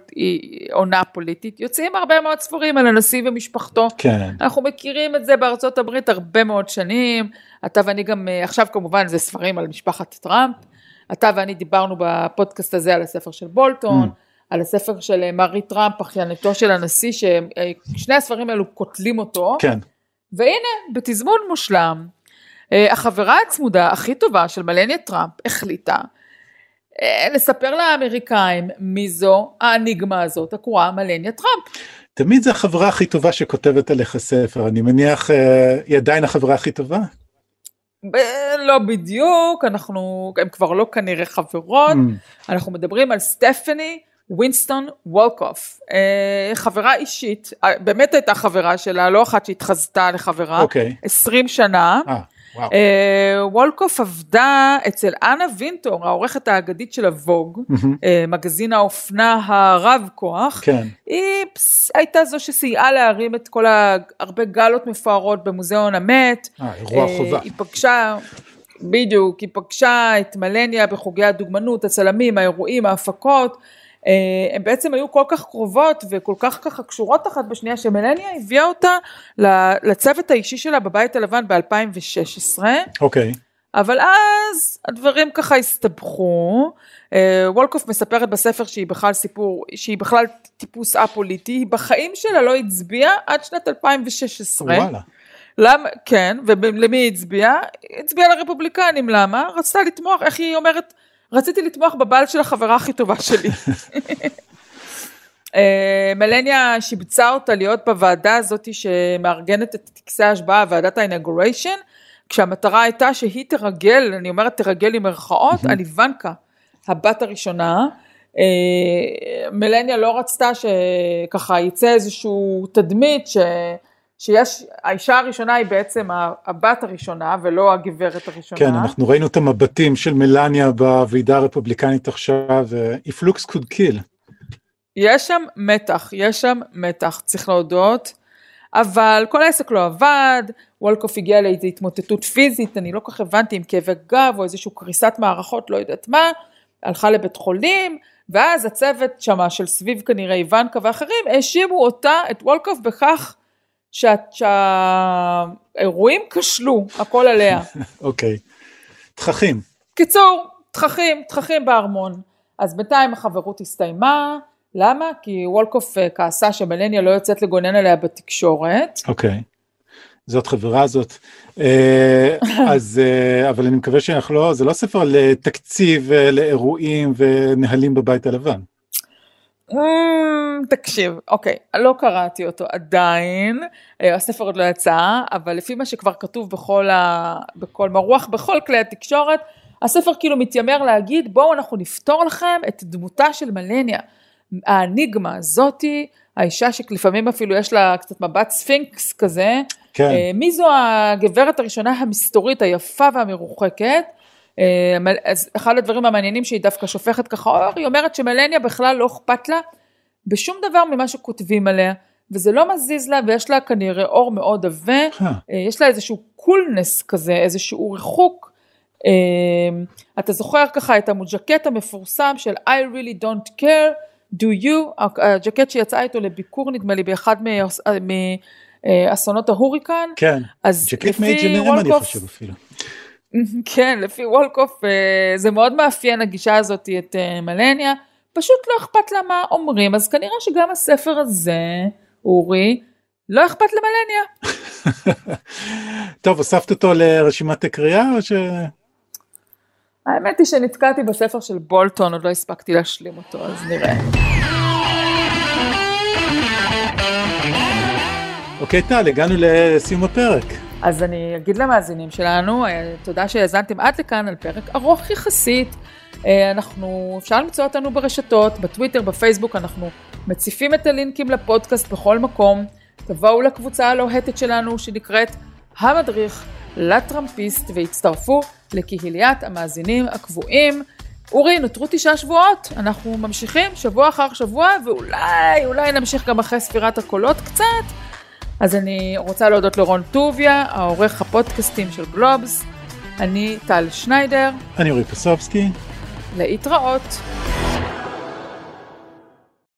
עונה פוליטית, יוצאים הרבה מאוד ספרים על הנשיא ומשפחתו. כן. אנחנו מכירים את זה בארצות הברית הרבה מאוד שנים. אתה ואני גם, אה, עכשיו כמובן זה ספרים על משפחת טראמפ. אתה ואני דיברנו בפודקאסט הזה על הספר של בולטון, mm. על הספר של אה, מארי טראמפ, אחיינתו של הנשיא, ששני הספרים האלו קוטלים אותו. כן. והנה, בתזמון מושלם, אה, החברה הצמודה הכי טובה של מלניה טראמפ החליטה לספר לאמריקאים מי זו האניגמה הזאת הקרואה מלניה טראמפ. תמיד זו החברה הכי טובה שכותבת עליך ספר, אני מניח היא עדיין החברה הכי טובה? לא בדיוק, אנחנו, הם כבר לא כנראה חברות, mm. אנחנו מדברים על סטפני ווינסטון וולקוף, חברה אישית, באמת הייתה חברה שלה, לא אחת שהתחזתה לחברה, okay. אוקיי. 20 שנה. Ah. אה, וולקוף עבדה אצל אנה וינטור, העורכת האגדית של הווג, אה, מגזין האופנה הרב כוח. כן. היא הייתה זו שסייעה להרים את כל. הרבה גלות מפוארות במוזיאון המת. אה, אירוע חובה. היא פגשה... בדיוק, היא פגשה את מלניה בחוגי הדוגמנות, הצלמים, האירועים, ההפקות. אה, הן בעצם היו כל כך קרובות וכל כך ככה קשורות אחת בשנייה שמלניה הביאה אותה לצוות האישי שלה בבית הלבן ב-2016. אוקיי. Okay. אבל אז הדברים ככה הסתבכו. אה, וולקוף מספרת בספר שהיא בכלל סיפור, שהיא בכלל טיפוס א-פוליטי, היא בחיים שלה לא הצביעה עד שנת 2016. וואלה. למה, כן, ולמי היא הצביעה? היא הצביעה לרפובליקנים, למה? רצתה לתמוך, איך היא אומרת? רציתי לתמוך בבעל של החברה הכי טובה שלי. אה, מלניה שיבצה אותה להיות בוועדה הזאת שמארגנת את טקסי ההשבעה, ועדת האינגוריישן, כשהמטרה הייתה שהיא תרגל, אני אומרת תרגל עם מירכאות, על איוונקה, הבת הראשונה. אה, מלניה לא רצתה שככה יצא איזשהו תדמית ש... שיש, האישה הראשונה היא בעצם הבת הראשונה ולא הגברת הראשונה. כן, אנחנו ראינו את המבטים של מלניה בוועידה הרפובליקנית עכשיו, If looks could kill. יש שם מתח, יש שם מתח, צריך להודות, אבל כל העסק לא עבד, וולקוף הגיע לאיזו התמוטטות פיזית, אני לא כל כך הבנתי אם כאבי גב או איזושהי קריסת מערכות, לא יודעת מה, הלכה לבית חולים, ואז הצוות שמה של סביב כנראה איוונקה ואחרים, האשימו אותה, את וולקוף, בכך שהאירועים כשלו, הכל עליה. אוקיי. תככים. קיצור, תככים, תככים בארמון. אז בינתיים החברות הסתיימה, למה? כי וולקוף אה, כעסה שמלניה לא יוצאת לגונן עליה בתקשורת. אוקיי. זאת חברה זאת. אה, אז, אה, אבל אני מקווה שאנחנו לא, זה לא ספר לתקציב, לאירועים ונהלים בבית הלבן. תקשיב, אוקיי, לא קראתי אותו עדיין, הספר עוד לא יצא, אבל לפי מה שכבר כתוב בכל, ה... בכל מרוח, בכל כלי התקשורת, הספר כאילו מתיימר להגיד, בואו אנחנו נפתור לכם את דמותה של מלניה. האניגמה הזאתי, האישה שלפעמים אפילו יש לה קצת מבט ספינקס כזה, כן. אה, מי זו הגברת הראשונה המסתורית, היפה והמרוחקת? אה, אז אחד הדברים המעניינים שהיא דווקא שופכת ככה אור, היא אומרת שמלניה בכלל לא אכפת לה בשום דבר ממה שכותבים עליה, וזה לא מזיז לה ויש לה כנראה עור מאוד עבה, אה. יש לה איזשהו coolness כזה, איזשהו ריחוק. אתה זוכר ככה את הג'קט המפורסם של I really don't care, do you, הג'קט שיצא איתו לביקור נדמה לי באחד מאסונות ההוריקן. כן, ג'קט מייג'נרם אני חושב אפילו. כן, לפי וולקוף אה, זה מאוד מאפיין הגישה הזאת את אה, מלניה, פשוט לא אכפת לה מה אומרים, אז כנראה שגם הספר הזה, אורי, לא אכפת למלניה. טוב, הוספת אותו לרשימת הקריאה או ש... האמת היא שנתקעתי בספר של בולטון, עוד לא הספקתי להשלים אותו, אז נראה. אוקיי, טל, הגענו לסיום הפרק. אז אני אגיד למאזינים שלנו, אה, תודה שהאזנתם עד לכאן על פרק ארוך יחסית. אה, אנחנו, אפשר למצוא אותנו ברשתות, בטוויטר, בפייסבוק, אנחנו מציפים את הלינקים לפודקאסט בכל מקום. תבואו לקבוצה הלוהטת שלנו שנקראת המדריך לטראמפיסט והצטרפו לקהיליית המאזינים הקבועים. אורי, נותרו תשעה שבועות, אנחנו ממשיכים שבוע אחר שבוע, ואולי, אולי נמשיך גם אחרי ספירת הקולות קצת. אז אני רוצה להודות לרון טוביה, העורך הפודקאסטים של גלובס. אני טל שניידר. אני אורי פסובסקי. להתראות.